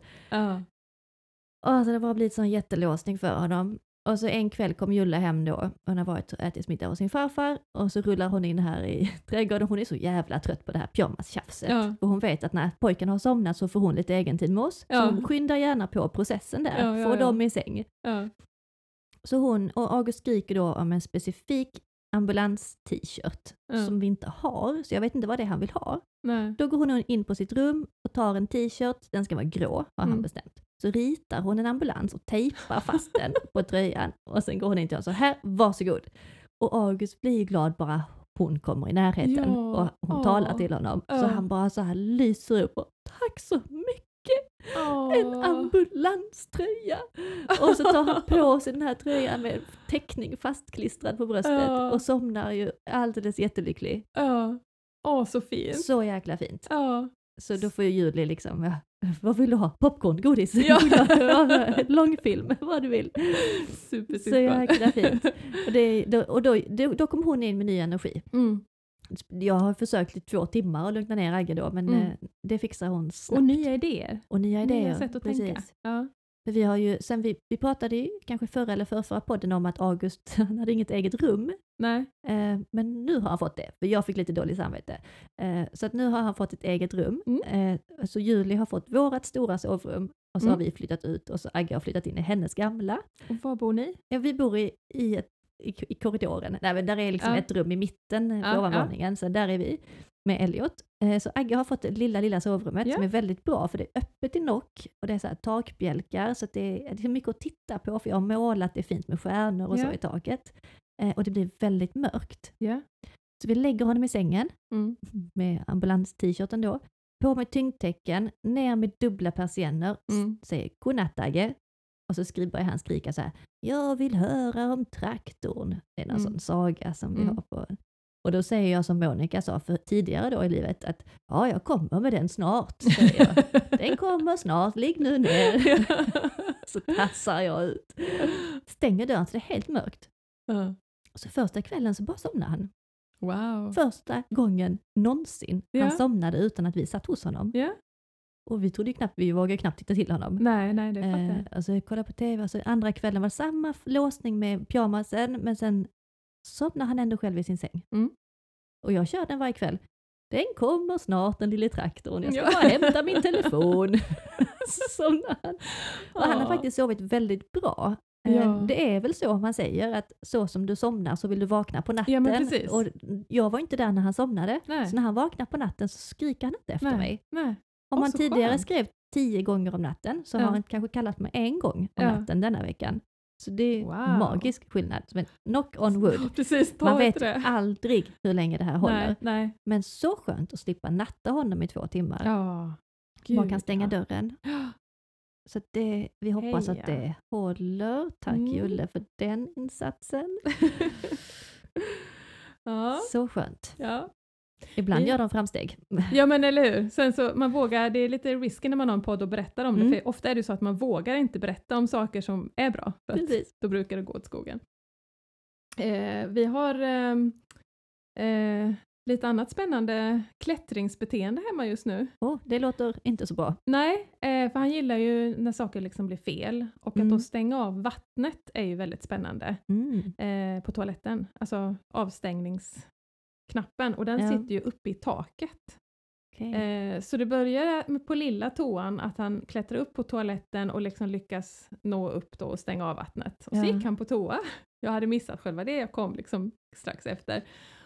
Alltså det har bara blivit sån jättelåsning för honom. Och så en kväll kom Julle hem då, hon har varit och ätit middag hos sin farfar och så rullar hon in här i trädgården. Hon är så jävla trött på det här pyjamastjafset. Ja. Och hon vet att när pojken har somnat så får hon lite egen tid med oss. Ja. Så hon skyndar gärna på processen där, Ja, ja, få ja. dem i säng. Så hon, och August skriker då om en specifik ambulans-t-shirt som vi inte har, så jag vet inte vad det är han vill ha. Nej. Då går hon in på sitt rum och tar en t-shirt, den ska vara grå har han Mm. bestämt. Så ritar hon en ambulans och tejpar fast den på tröjan och sen går hon in till honom så här, varsågod. Och August blir glad bara hon kommer i närheten Ja, och hon åh, talar till honom. Så ja. han bara så här lyser upp och tack så mycket, en ambulanströja. Och så tar han på sig den här tröjan med teckning fastklistrad på bröstet Ja. och somnar ju alldeles jättelycklig. Ja. Åh, så fint. Så jäkla fint. Ja. Så då får ju Julie liksom, ja, vad vill du ha? Popcorn, godis, Ja. långfilm, vad du vill. Super, Så jäkla fint. Och, det, då, och då, då, då kom hon in med ny energi. Mm. Jag har försökt i två timmar att lugna ner Agge då, men Mm. eh, det fixar hon snabbt. Och nya idéer. Och nya idéer. Nya sätt att precis. tänka. Ja. För vi har ju, sen vi, vi pratade ju kanske förra eller förra podden om att August han hade inget eget rum. Nej. Eh, men nu har han fått det, för jag fick lite dåligt samvete. Eh, så att nu har han fått ett eget rum. Mm. Eh, så Julie har fått vårat stora sovrum och så Mm. har vi flyttat ut och så Agge har flyttat in i hennes gamla. Och var bor ni? Ja, vi bor i, i, ett, i, i korridoren, Nej, men där är liksom Ja. ett rum i mitten på Ja, ovanvåningen, så där är vi med Elliot. Eh, Så Agge har fått det lilla, lilla sovrummet Ja. som är väldigt bra för det är öppet i nock och det är så här takbjälkar så det är, det är mycket att titta på för jag har målat det fint med stjärnor och Ja. så i taket. Eh, Och det blir väldigt mörkt. Ja. Så vi lägger honom i sängen Mm. med ambulans-t-shirten då, på med tyngdtecken, ner med dubbla persienner, Mm. säger godnatt Agge. Och så skriver börjar han skrika så här, jag vill höra om traktorn. Det är någon Mm. sån saga som vi Mm. har på. Och då säger jag som Monica sa för tidigare då i livet att ja, jag kommer med den snart. Säger jag. Den kommer snart, ligg nu ner. så tassar jag ut. Stänger dörren så det är helt mörkt. Så första kvällen så bara somnar han. Wow. Första gången någonsin Ja. han somnade utan att vi satt hos honom. Ja. Och vi trodde knappt, vi vågade knappt titta till honom. Nej, nej, det fattar Eh, jag. och så kollade på tv och så andra kvällen var det samma låsning med pyjamasen men sen somnade han ändå själv i sin säng. Mm. Och jag kör den varje kväll. Den kommer snart den lille traktorn, jag ska Ja. bara hämta min telefon. somnar han. Och han har faktiskt sovit väldigt bra. Eh, Ja. Det är väl så man säger att så som du somnar så vill du vakna på natten. Ja. Och jag var inte där när han somnade. Nej. Så när han vaknar på natten så skriker han inte efter Nej. mig. Nej. Om så tidigare skönt. skrev tio gånger om natten så Ja. har han kanske kallat mig en gång om natten denna veckan. Så det är Wow. magisk skillnad. Men knock on wood. Precis, Man vet det. aldrig hur länge det här håller. Nej, nej. Men så skönt att slippa natta honom i två timmar. Man Gud, kan stänga ja. dörren. Så att det, vi hoppas att Heja. det håller. Tack Mm. Julle för den insatsen. ja. Så skönt. Ja. Ibland gör de framsteg. ja, men eller hur. Sen så, man vågar, det är lite risky när man har en podd och berättar om Mm. det, för ofta är det så att man vågar inte berätta om saker som är bra, för att Precis. då brukar det gå åt skogen. Eh, vi har ehm, eh, lite annat spännande klättringsbeteende hemma just nu. Oh, det låter inte så bra. Nej, eh, för han gillar ju när saker liksom blir fel och att Mm. då stänga av vattnet är ju väldigt spännande Mm. eh, på toaletten, alltså avstängningsknappen och den Ja. sitter ju uppe i taket. Okej. Eh, så det börjar på lilla toan att han klättrar upp på toaletten och liksom lyckas nå upp då och stänga av vattnet. Och så Ja. gick han på toa. Jag hade missat själva det, jag kom liksom strax efter.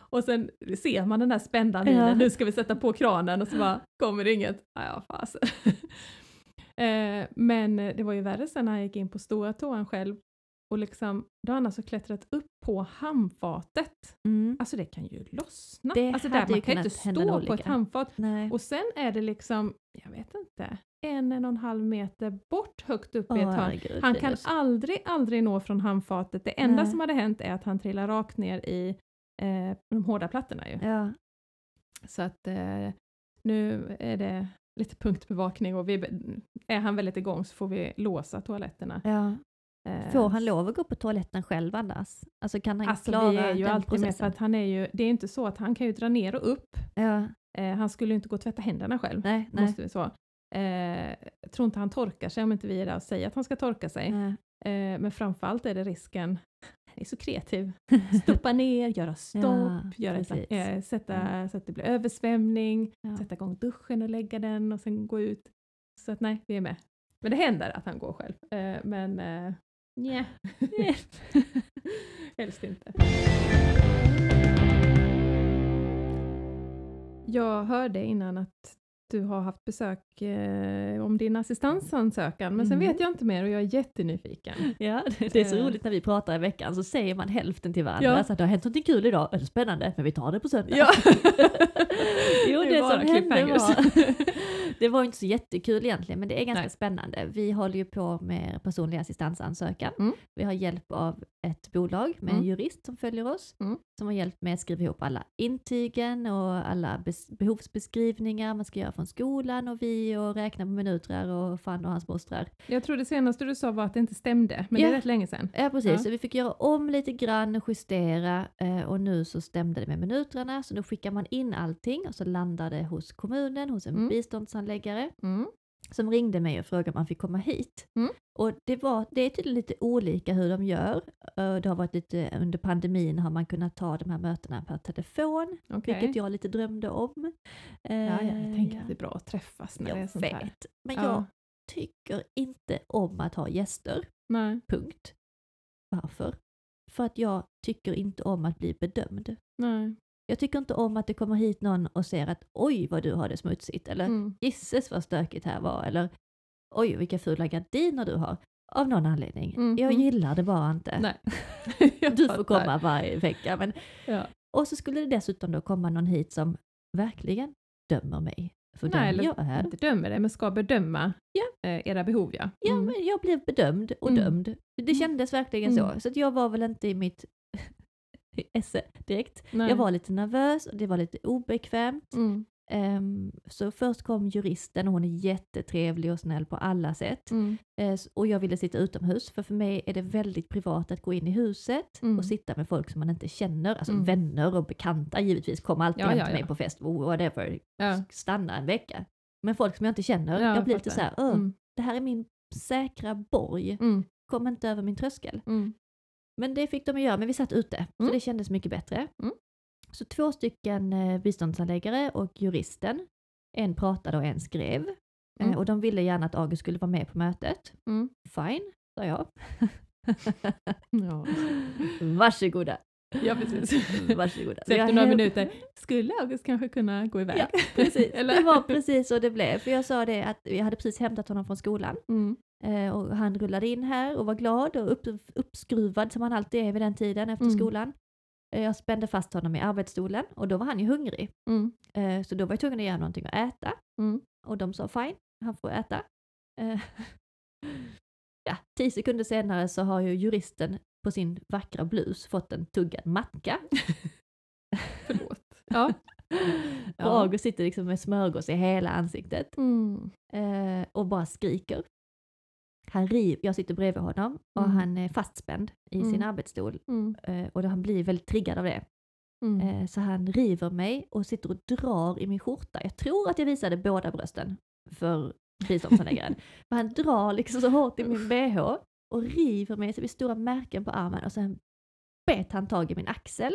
Och sen ser man den där spända minen, Ja. nu ska vi sätta på kranen och så bara kommer det inget. Ah, ja, fasen. eh, men det var ju värre sen när han gick in på stora toan själv och liksom, då har han alltså klättrat upp på handfatet. Mm. Alltså det kan ju lossna. Det alltså där, man kan ju inte stå på ett handfat. Nej. Och sen är det liksom, jag vet inte, en, en och en halv meter bort högt upp i Åh, ett hörn. Han kan aldrig, aldrig nå från handfatet. Det enda Nej. som hade hänt är att han trillar rakt ner i eh, de hårda plattorna ju. Ja. Så att eh, nu är det lite punktbevakning och vi, är han väldigt igång så får vi låsa toaletterna. ja. Eh, Får han lov att gå på toaletten själv annars? Alltså kan han Alltså klara vi är ju den alltid med för processen? att han är ju, det är inte så att han kan ju dra ner och upp. Ja, Eh, han skulle ju inte gå och tvätta händerna själv. nej, nej. Måste vi så. Eh, tror inte han torkar sig om inte vi är där och säger att han ska torka sig. Eh, men framförallt är det risken, han är så kreativ, stoppa ner, göra stopp, Ja, göra, eh, sätta, Ja. så att det blir översvämning, Ja. sätta igång duschen och lägga den och sen gå ut. Så att nej, vi är med. Men det händer att han går själv. Eh, men eh, nja, helst inte. Jag hörde innan att du har haft besök eh, om din assistansansökan, men sen Mm. vet jag inte mer och jag är jättenyfiken. Ja, det det är så Eh. roligt när vi pratar i veckan så säger man hälften till varandra. Ja. Så att det har hänt något kul idag, spännande, men vi tar det på söndag. Ja. jo, Det det, som hände var, det var inte så jättekul egentligen, men det är ganska Nej. spännande. Vi håller ju på med personlig assistansansökan. Mm. Vi har hjälp av ett bolag med en Mm. jurist som följer oss, Mm. som har hjälpt med att skriva ihop alla intygen och alla bes- behovsbeskrivningar man ska göra från skolan och vi och räkna på minuter och fan och hans mostrar. Jag tror det senaste du sa var att det inte stämde, men Ja. det är rätt länge sedan. Ja precis, Ja. så vi fick göra om lite grann och justera eh, och nu så stämde det med minuterna så då skickar man in allting och så landar det hos kommunen, hos en Mm. biståndshandläggare Mm. som ringde mig och frågade om man fick komma hit. Mm. Och det, var, det är tydligen lite olika hur de gör. Det har varit lite, under pandemin har man kunnat ta de här mötena per telefon, Okej. vilket jag lite drömde om. Ja, ja, jag Eh, tänker att det är bra att träffas när det är jag sånt här. vet, men Ja. jag tycker inte om att ha gäster. Nej, Punkt. Varför? För att jag tycker inte om att bli bedömd. nej. Jag tycker inte om att det kommer hit någon och säger att oj vad du har det smutsigt eller Mm. gisses vad stökigt här var eller oj vilka fula gardiner du har. Av någon anledning. Mm, Jag mm. gillar det bara inte. Du får komma varje vecka. Men... Ja. Och så skulle det dessutom då komma någon hit som verkligen dömer mig för Nej, eller jag är. inte dömer det, men ska bedöma Ja. eh, era behov ja. Ja, Mm. men jag blev bedömd och Mm. dömd. Det Mm. kändes verkligen Mm. så. Så jag var väl inte i mitt esse direkt. Nej. Jag var lite nervös och det var lite obekvämt. Mm. Ehm, så först kom juristen och hon är jättetrevlig och snäll på alla sätt. Mm. S- och jag ville sitta utomhus för för mig är det väldigt privat att gå in i huset Mm. och sitta med folk som man inte känner. Alltså Mm. vänner och bekanta givetvis. Kom alltid Ja, hem ja, till mig ja. på fest, whatever. Ja. Stanna en vecka. Men folk som jag inte känner, Ja, jag blir lite så här, "Åh, Mm. det här är min säkra borg. Mm. Kom inte över min tröskel. Men det fick de att göra, men vi satt ute. Så Mm. det kändes mycket bättre. Mm. Så två stycken eh, biståndsanläggare och juristen. En pratade och en skrev. Eh, Mm. och de ville gärna att August skulle vara med på mötet. Mm. Fine, sa jag. Ja. Varsågoda. ja, precis. Varsågoda. Så efter några minuter, skulle August kanske kunna gå iväg? Ja, precis. Det var precis så det blev. För jag sa det att jag hade precis hämtat honom från skolan. Mm. Eh, och han rullade in här och var glad och upp, uppskruvad som han alltid är vid den tiden efter Mm. skolan. Eh, jag spände fast honom i arbetsstolen och då var han ju hungrig. Mm. Eh, så då var jag tvungen att ge honom någonting att äta. Mm. Och de sa fine, han får äta. Ja, tio sekunder senare så har ju juristen på sin vackra blus fått en tuggad macka. Förlåt. Ja. Och Ja. August sitter liksom med smörgås i hela ansiktet Mm. och bara skriker. Han riv, jag sitter bredvid honom och Mm. han är fastspänd i sin Mm. arbetsstol Mm. eh, och han blir väldigt triggad av det. Mm. Eh, så han river mig och sitter och drar i min skjorta. Jag tror att jag visade båda brösten för biståndsanläggaren. För han drar liksom så hårt i min bh och river mig så det blir stora märken på armen och sen bet han tag i min axel.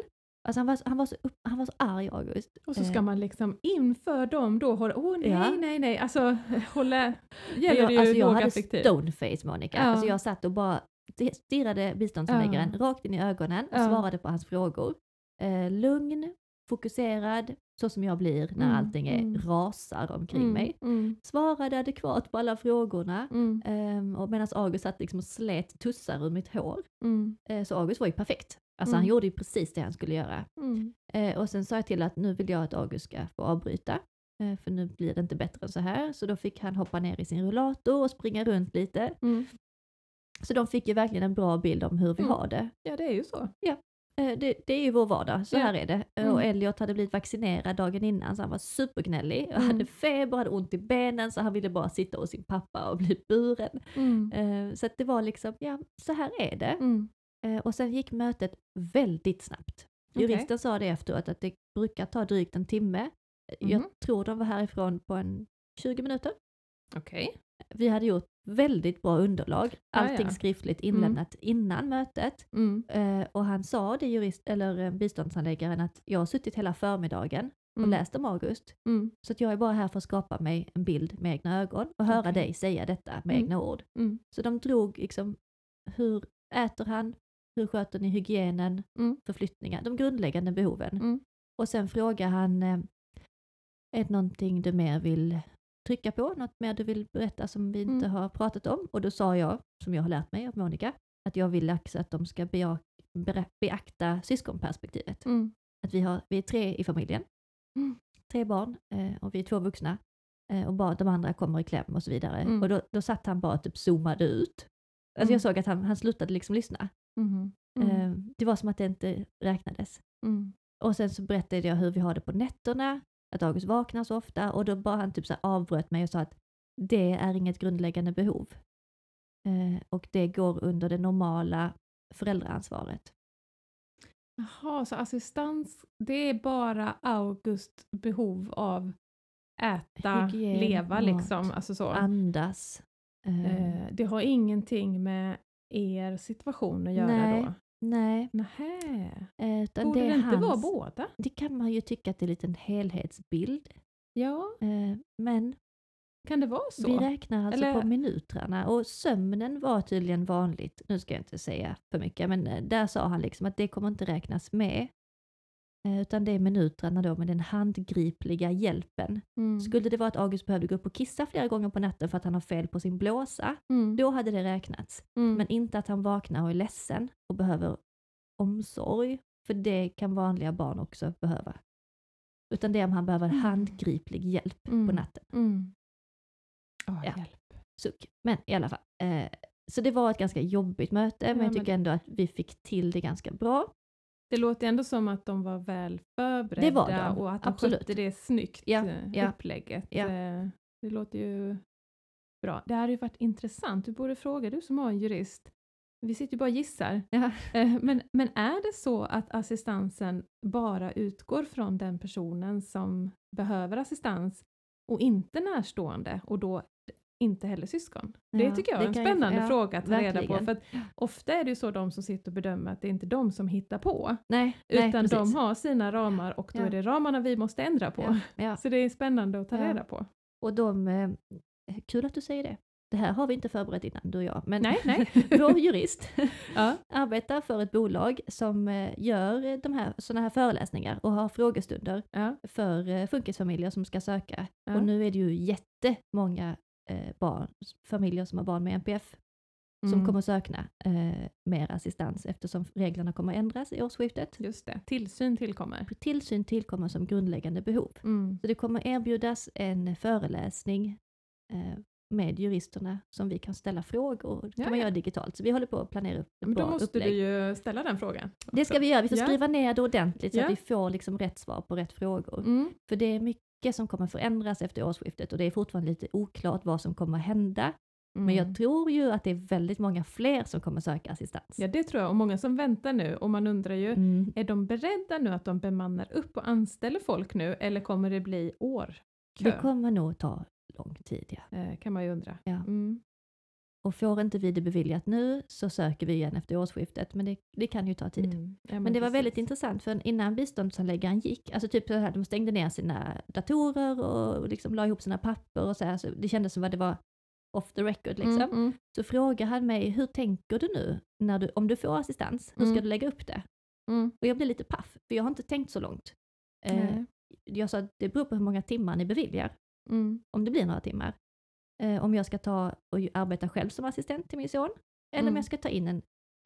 Alltså han var, så- han var, så, upp, han var så arg August. Och så ska Eh, man liksom inför dem då hålla, åh nej, Ja. nej, nej, alltså hålla, gäller jag, det ju alltså jag hade lågaffektivt. stoneface Monica. Ja. Alltså jag satt och bara stirrade biståndsanläggaren rakt in i ögonen och Ja. svarade på hans frågor. Eh, lugn, fokuserad, så som jag blir när Mm, allting är mm. rasar omkring Mm, mig. Mm. Svarade adekvat på alla frågorna. Mm. Um, och medan August satt liksom och slet tussar ur mitt hår. Eh, så August var ju perfekt. Alltså han Mm. gjorde ju precis det han skulle göra. Mm. Eh, och sen sa jag till att nu vill jag att August ska få avbryta. Eh, för nu blir det inte bättre än så här. Så då fick han hoppa ner i sin rullator och springa runt lite. Mm. Så de fick ju verkligen en bra bild om hur vi Mm. har det. Ja, det är ju så. Eh, det. Det är ju vår vardag, så Ja. här är det. Eh, Mm. Och Elliot hade blivit vaccinerad dagen innan så han var supergnällig. Och Mm. hade feber, hade ont i benen så han ville bara sitta hos sin pappa och bli buren. Mm. Så att det var liksom, ja så här är det. Mm. Eh, Och sen gick mötet väldigt snabbt. Juristen sa det efteråt att det brukar ta drygt en timme. Jag Mhm. tror de var härifrån på en 20 minuter. Okej. Vi hade gjort väldigt bra underlag, allting ja. skriftligt inlämnat innan mötet. Mm. Eh, och han sa, det jurist, eller biståndshandläggaren, att jag har suttit hela förmiddagen och Mm. läst om August. Mm. Så att jag är bara här för att skapa mig en bild med egna ögon och höra Okej. dig säga detta med Mm. egna ord. Mm. Så de drog liksom, hur äter han? Hur sköter ni hygienen? Mm. Förflyttningar, de grundläggande behoven. Mm. Och sen frågar han, eh, är det någonting du mer vill trycka på? Något mer du vill berätta som vi inte Mm. har pratat om? Och då sa jag, som jag har lärt mig av Monica, att jag vill också att de ska beakta syskonperspektivet. Mm. Att vi, har, vi är tre i familjen, Mm. tre barn eh, och vi är två vuxna. Eh, och bara de andra kommer i kläm och så vidare. Mm. Och då, då satt han bara typ zoomade ut. Alltså Mm. jag såg att han, han slutade liksom lyssna. Mhm. Mm. Eh, det var som att det inte räknades. Mm. Och sen så berättade jag hur vi har det på nätterna, att August vaknar så ofta och då bara han typ så avbröt mig och sa att det är inget grundläggande behov. Eh, och det går under det normala föräldraansvaret. Jaha, så assistans, det är bara August behov av äta, Hygien, leva mat, liksom. Alltså så. Andas. Eh, det har ingenting med er situation att göra Nej. då? nej, Nähä. utan Borde det det, inte vara båda? Det kan man ju tycka att det är en liten helhetsbild. Ja, Eh, men kan det vara så? vi räknar alltså Eller- på minuterna och sömnen var tydligen vanligt. Nu ska jag inte säga för mycket, men eh, där sa han liksom att det kommer inte räknas med. Eh, utan det är minuterna då med den handgripliga hjälpen. Mm. Skulle det vara att August behövde gå upp och kissa flera gånger på natten för att han har fel på sin blåsa, Mm. då hade det räknats. Mm. Men inte att han vaknar och är ledsen och behöver omsorg, för det kan vanliga barn också behöva. Utan det är om han behöver Mm. handgriplig hjälp på Mm. natten. Åh, Ja. hjälp. Suck. Men i alla fall. Eh, så det var ett ganska jobbigt möte, men Ja, jag men- tycker ändå att vi fick till det ganska bra. Det låter ändå som att de var väl förberedda Det var de, och att de absolut. skötte det snyggt, Ja, eh, ja. upplägget. Ja. Eh, Det låter ju bra. Det har ju varit intressant. Du borde fråga, du som har en jurist. Vi sitter ju bara och gissar. Ja. Eh, Men, men är det så att assistansen bara utgår från den personen som behöver assistans och inte närstående och då inte heller syskon? det Ja, tycker jag är det en spännande ja, fråga att ta reda på. För ofta är det ju så de som sitter och bedömer att det är inte de som hittar på. Nej, nej Utan de precis. har sina ramar och då Ja. är det ramarna vi måste ändra på. Så det är spännande att ta reda på. Och de, eh, kul att du säger det. Det här har vi inte förberett innan, du och jag. Men Nej, nej. vår jurist arbetar för ett bolag som eh, gör de här, såna här föreläsningar och har frågestunder för eh, funkisfamiljer som ska söka. Och nu är det ju jättemånga eh, barn, familjer som har barn med NPF som Mm. kommer söka eh, mer assistans eftersom reglerna kommer ändras i årsskiftet. Just det, tillsyn tillkommer. Tillsyn tillkommer som grundläggande behov. Mm. Så det kommer erbjudas en föreläsning eh, med juristerna som vi kan ställa frågor. Det kan Ja, man ja. göra digitalt. Så vi håller på att planera upp ett Men då måste upplägg. du ju ställa den frågan. Det ska vi göra. Vi får Ja. skriva ner det ordentligt så att vi får liksom rätt svar på rätt frågor. Mm. För det är mycket som kommer förändras efter årsskiftet och det är fortfarande lite oklart vad som kommer hända. Men Mm. jag tror ju att det är väldigt många fler som kommer söka assistans. Ja, det tror jag. Och många som väntar nu. Och man undrar ju, Mm. är de beredda nu att de bemannar upp och anställer folk nu? Eller kommer det bli år? Det kommer nog ta lång tid, ja. Eh, kan man ju undra. Ja. Mm. Och får inte vi det beviljat nu så söker vi igen efter årsskiftet, men det, det kan ju ta tid. Mm. Ja, Men det var precis. väldigt intressant, för innan biståndshandläggaren gick, alltså typ så här, de stängde ner sina datorer och liksom la ihop sina papper och så här, så det kändes som att det var off the record liksom. Mm, mm. Så frågar han mig, hur tänker du nu när du, om du får assistans, hur ska Mm. du lägga upp det? Mm. Och jag blev lite paff, för jag har inte tänkt så långt. Eh, jag sa att det beror på hur många timmar ni beviljar, Mm. om det blir några timmar. Eh, om jag ska ta och arbeta själv som assistent till min son, eller om Mm. jag ska ta in en,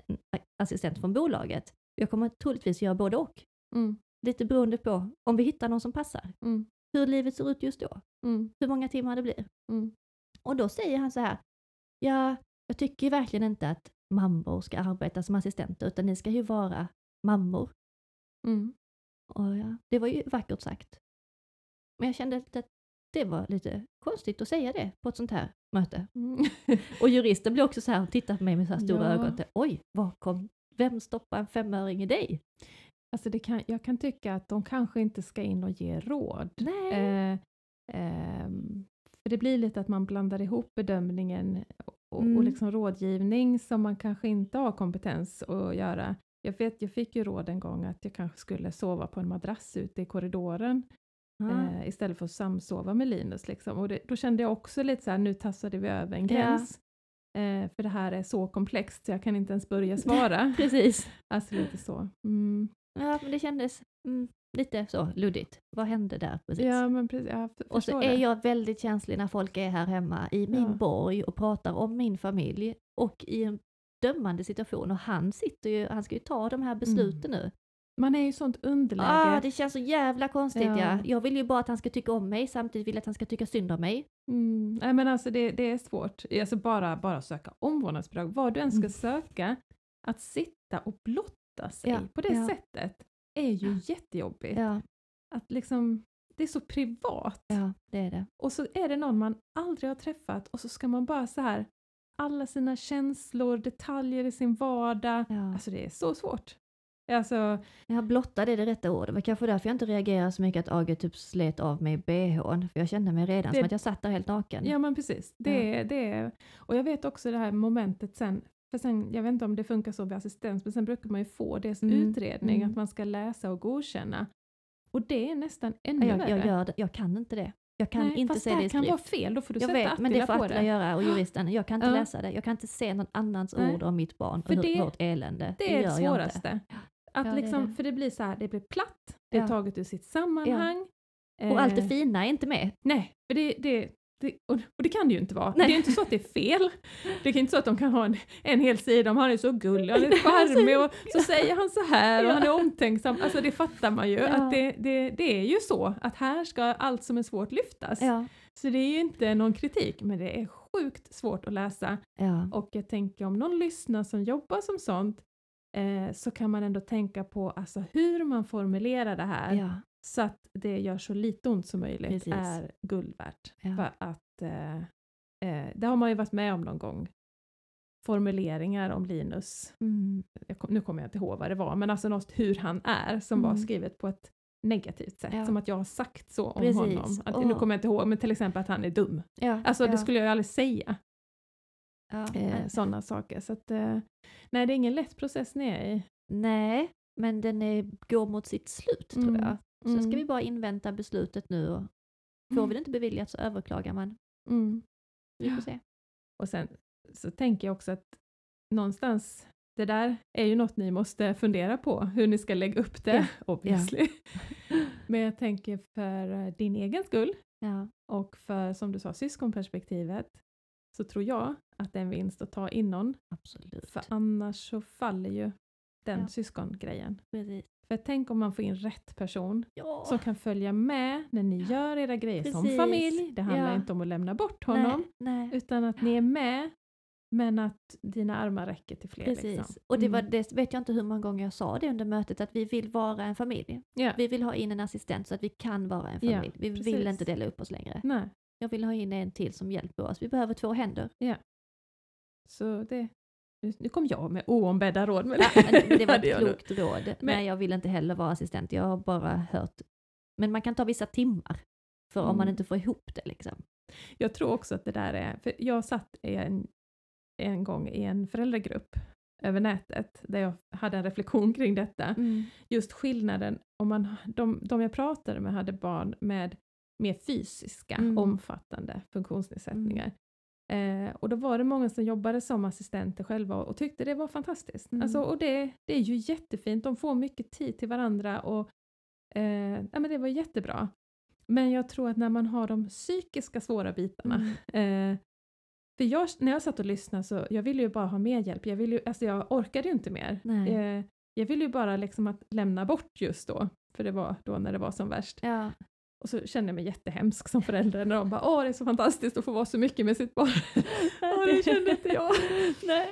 en assistent från bolaget. Jag kommer troligtvis göra både och. Mm. Lite beroende på om vi hittar någon som passar. Mm. Hur livet ser ut just då. Mm. Hur många timmar det blir. Mm. Och då säger han så här, ja, jag tycker verkligen inte att mammor ska arbeta som assistenter, utan ni ska ju vara mammor. Mm. Och ja, det var ju vackert sagt. Men jag kände att det var lite konstigt att säga det på ett sånt här möte. Mm. Och juristen blev också så här tittade på mig med så här stora Ja. ögon. Oj, var kom, vem stoppade en femöring i dig? Alltså det kan, jag kan tycka att de kanske inte ska in och ge råd. Eh, ehm, för det blir lite att man blandar ihop bedömningen och, Mm. och liksom rådgivning som man kanske inte har kompetens att göra. Jag vet, jag fick ju råd en gång att jag kanske skulle sova på en madrass ute i korridoren Ja. eh, istället för att samsova med Linus. Liksom. Och det, då kände jag också lite så här, nu tassade vi över en Ja. gräns. Eh, för det här är så komplext så jag kan inte ens börja svara. Precis. alltså lite så. Mm. Ja, men det kändes mm, lite så luddigt. Vad hände där precis? Ja, men precis. Jag f- och så är det. jag väldigt känslig när folk är här hemma i min Ja. borg och pratar om min familj och i en dömande situation och han sitter ju, han ska ju ta de här besluten nu. Man är i sånt underläge. Ah, det känns så jävla konstigt ja. Ja. Jag vill ju bara att han ska tycka om mig, samtidigt vill jag att han ska tycka synd om mig. Mm. Nej men alltså det, det är svårt. Alltså bara, bara söka omvårdnadsbidrag, vad du än ska Mm. söka, att sitta och blotta sig Ja, på det ja. sättet är ju jättejobbigt. Att liksom, det är så privat. ja det är det. Och så är det någon man aldrig har träffat och så ska man bara så här alla sina känslor, detaljer i sin vardag. Ja. Alltså det är så svårt. Alltså, Ja, blotta det är det rätta ordet. Det var kanske därför jag inte reagerar så mycket att Age typ slet av mig bhn. För jag kände mig redan Det- som att jag satt där helt naken. ja men precis. Det, är- det är, och jag vet också det här momentet sen, för sen, jag vet inte om det funkar så vid assistens, men sen brukar man ju få det som Mm, utredning, mm. att man ska läsa och godkänna. Och det är nästan ännu jag, värre. jag, gör det. jag kan inte det. Jag kan Nej, inte fast se det det här i kan vara skrift. fel, då får du Jag sätta vet, men det får Attila det. göra och juristen. Jag kan inte Ja. läsa det. Jag kan inte se någon annans Nej. ord om mitt barn och För det- vårt elände. Det är det jag inte. svåraste. Att Ja, det liksom, det. För det blir så här, det blir platt, det är taget ur sitt sammanhang. Och allt det Eh, fina är inte med. Nej, för det, det, det, och, det kan det ju inte vara. Nej. Det är inte så att det är fel. Det är inte så att de kan ha en, en hel sida om han är så gullig, han är charmig och så säger han så här och han är omtänksam. Alltså det fattar man ju Ja. att det, det, det är ju så att här ska allt som är svårt lyftas. Ja. Så det är ju inte någon kritik men det är sjukt svårt att läsa Ja. och jag tänker om någon lyssnar som jobbar som sånt eh, så kan man ändå tänka på alltså, hur man formulerar det här ja. så att det gör så lite ont som möjligt Precis. är guld värt. Ja. För att eh, eh, det har man ju varit med om någon gång. Formuleringar om Linus, Mm. kom, nu kommer jag inte ihåg vad det var, men alltså något hur han är som var Mm. skrivet på ett negativt sätt, Ja. som att jag har sagt så om Precis. honom. Att, Nu Åh. kommer jag inte ihåg, men till exempel att han är dum. Ja. Alltså ja. det skulle jag aldrig säga, ja. eh, sådana saker. Så att, eh, nej, det är ingen lätt process ni är i. Nej, men den är, går mot sitt slut tror Mm. jag. Så Mm. ska vi bara invänta beslutet nu och får vi det inte beviljat så överklagar man. Mm. Vi får se. Och sen så tänker jag också att någonstans, det där är ju något ni måste fundera på, hur ni ska lägga upp det, Ja. obviously. Men jag tänker för eh, din egen skull Ja. och för, som du sa, syskonperspektivet, så tror jag att det är en vinst att ta innan, Absolut. för annars så faller ju den Ja. syskongrejen. Precis. För tänk om man får in rätt person Ja. som kan följa med när ni gör era grejer som Precis. familj. Det handlar Ja. inte om att lämna bort honom, Nej, nej. utan att ni är med, men att dina armar räcker till fler. Precis. Liksom. Och det, var, Mm. det vet jag inte hur många gånger jag sa det under mötet, att vi vill vara en familj. Ja. Vi vill ha in en assistent så att vi kan vara en familj. vi vill precis. inte dela upp oss längre. Nej, Jag vill ha in en till som hjälper oss. Vi behöver två händer. så det... Nu, kom jag med oombedda råd. Men Ja, men det var ett klokt råd. Men- Nej, jag vill inte heller vara assistent. Jag har bara hört. Men man kan ta vissa timmar. För om man Mm. inte får ihop det liksom. Jag tror också att det där är... För jag satt en, en gång i en föräldragrupp över nätet där jag hade en reflektion kring detta. Just skillnaden, om man, de, de jag pratade med hade barn med mer fysiska, Mm. omfattande funktionsnedsättningar. Eh, och då var det många som jobbade som assistenter själva och, och tyckte det var fantastiskt. Mm. Alltså, och det, det är ju jättefint, de får mycket tid till varandra och eh, ja, men det var jättebra. Men jag tror att när man har de psykiska svåra bitarna, Mm. eh, för jag, när jag satt och lyssnade så jag ville ju bara ha mer hjälp, jag, ville ju, alltså jag orkade ju inte mer. Nej. Eh, jag ville ju bara liksom att lämna bort just då, för det var då när det var som värst. Ja, Och så kände jag mig jättehemsk som förälder när de bara åh det är så fantastiskt att få vara så mycket med sitt barn. Åh, det kände inte jag. Nej.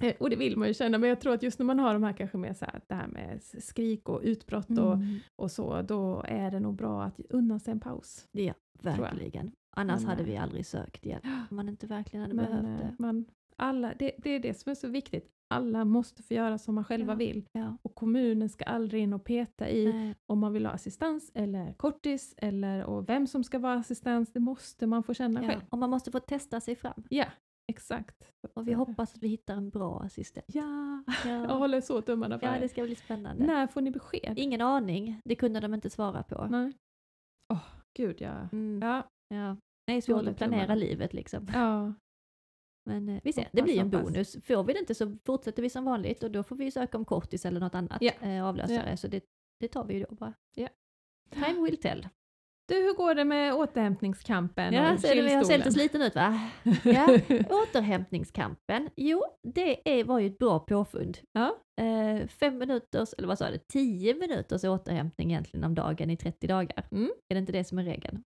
Eh, Och det vill man ju känna, men jag tror att just när man har de här kanske med så här, det här med skrik och utbrott och, Mm. och så, då är det nog bra att unna sig en paus. Ja, verkligen. Annars Men, hade eh, vi aldrig sökt hjälp. Om man inte verkligen hade Men behövt eh, det. man, alla, det, det är det som är så viktigt, alla måste få göra som man själva Ja. vill. Ja. Och kommunen ska aldrig in och peta i Nej. om man vill ha assistans eller kortis eller och vem som ska vara assistans, det måste man få känna Ja. själv. Och man måste få testa sig fram. Ja, exakt. Och vi hoppas att vi hittar en bra assistent. Ja, jag Ja, håller så tummarna för ja det ska bli spännande. När får ni besked? Ingen aning, det kunde de inte svara på. Nej. Åh, gud ja. Mm. Ja, Ja. Det är svårt att planera livet liksom. ja. Men eh, vi ser, det blir en bonus. Får vi det inte så fortsätter vi som vanligt och då får vi söka om kortis eller något annat eh, avlösare. Så det, det tar vi ju då bara. Ja. Time will tell. Du, hur går det med återhämtningskampen Ja, och är det, jag ser lite sliten ut va? Ja, återhämtningskampen. Jo, det är, var ju ett bra påfund. Ja. Eh, fem minuters, eller vad sa du, tio minuters återhämtning egentligen om dagen i 30 dagar. Mm. Är det inte det som är regeln?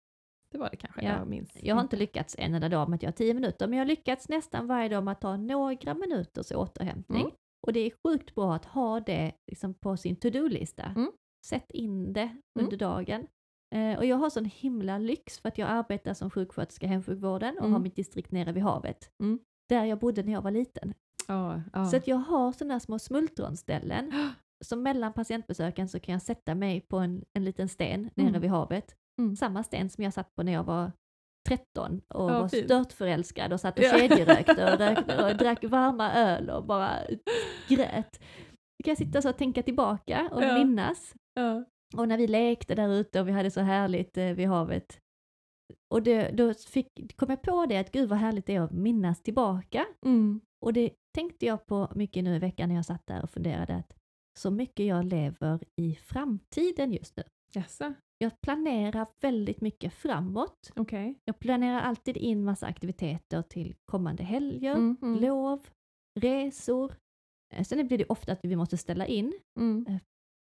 Det var det kanske, Ja. jag minns. Jag har inte lyckats en enda dag med att göra 10 minuter, men jag har lyckats nästan varje dag med att ta några minuters återhämtning. Mm. Och det är sjukt bra att ha det liksom på sin to-do-lista. Mm. Sätt in det under dagen. Eh, och jag har sån himla lyx för att jag arbetar som sjuksköterska i hemsjukvården och Mm. har mitt distrikt nere vid havet. Mm. Där jag bodde när jag var liten. Ja, ja. Så att jag har sådana små smultronställen. som mellan patientbesöken så kan jag sätta mig på en, en liten sten nere Mm. vid havet. Mm. Samma sten som jag satt på när jag var 13 och Ja, var fint. störtförälskad och satt och Ja. kedjerökte och, rökte och drack varma öl och bara grät. Då kan jag sitta så och tänka tillbaka och Ja. minnas. ja. Och när vi lekte där ute och vi hade så härligt eh, vid havet. Och det, då fick, kom jag på det att gud vad härligt det är att minnas tillbaka. Mm. Och det tänkte jag på mycket nu i veckan när jag satt där och funderade att så mycket jag lever i framtiden just nu. Jaså, Jag planerar väldigt mycket framåt. okej. Jag planerar alltid in massa aktiviteter till kommande helger, Mm, mm, lov, resor. Eh, Sen blir det ofta att vi måste ställa in mm,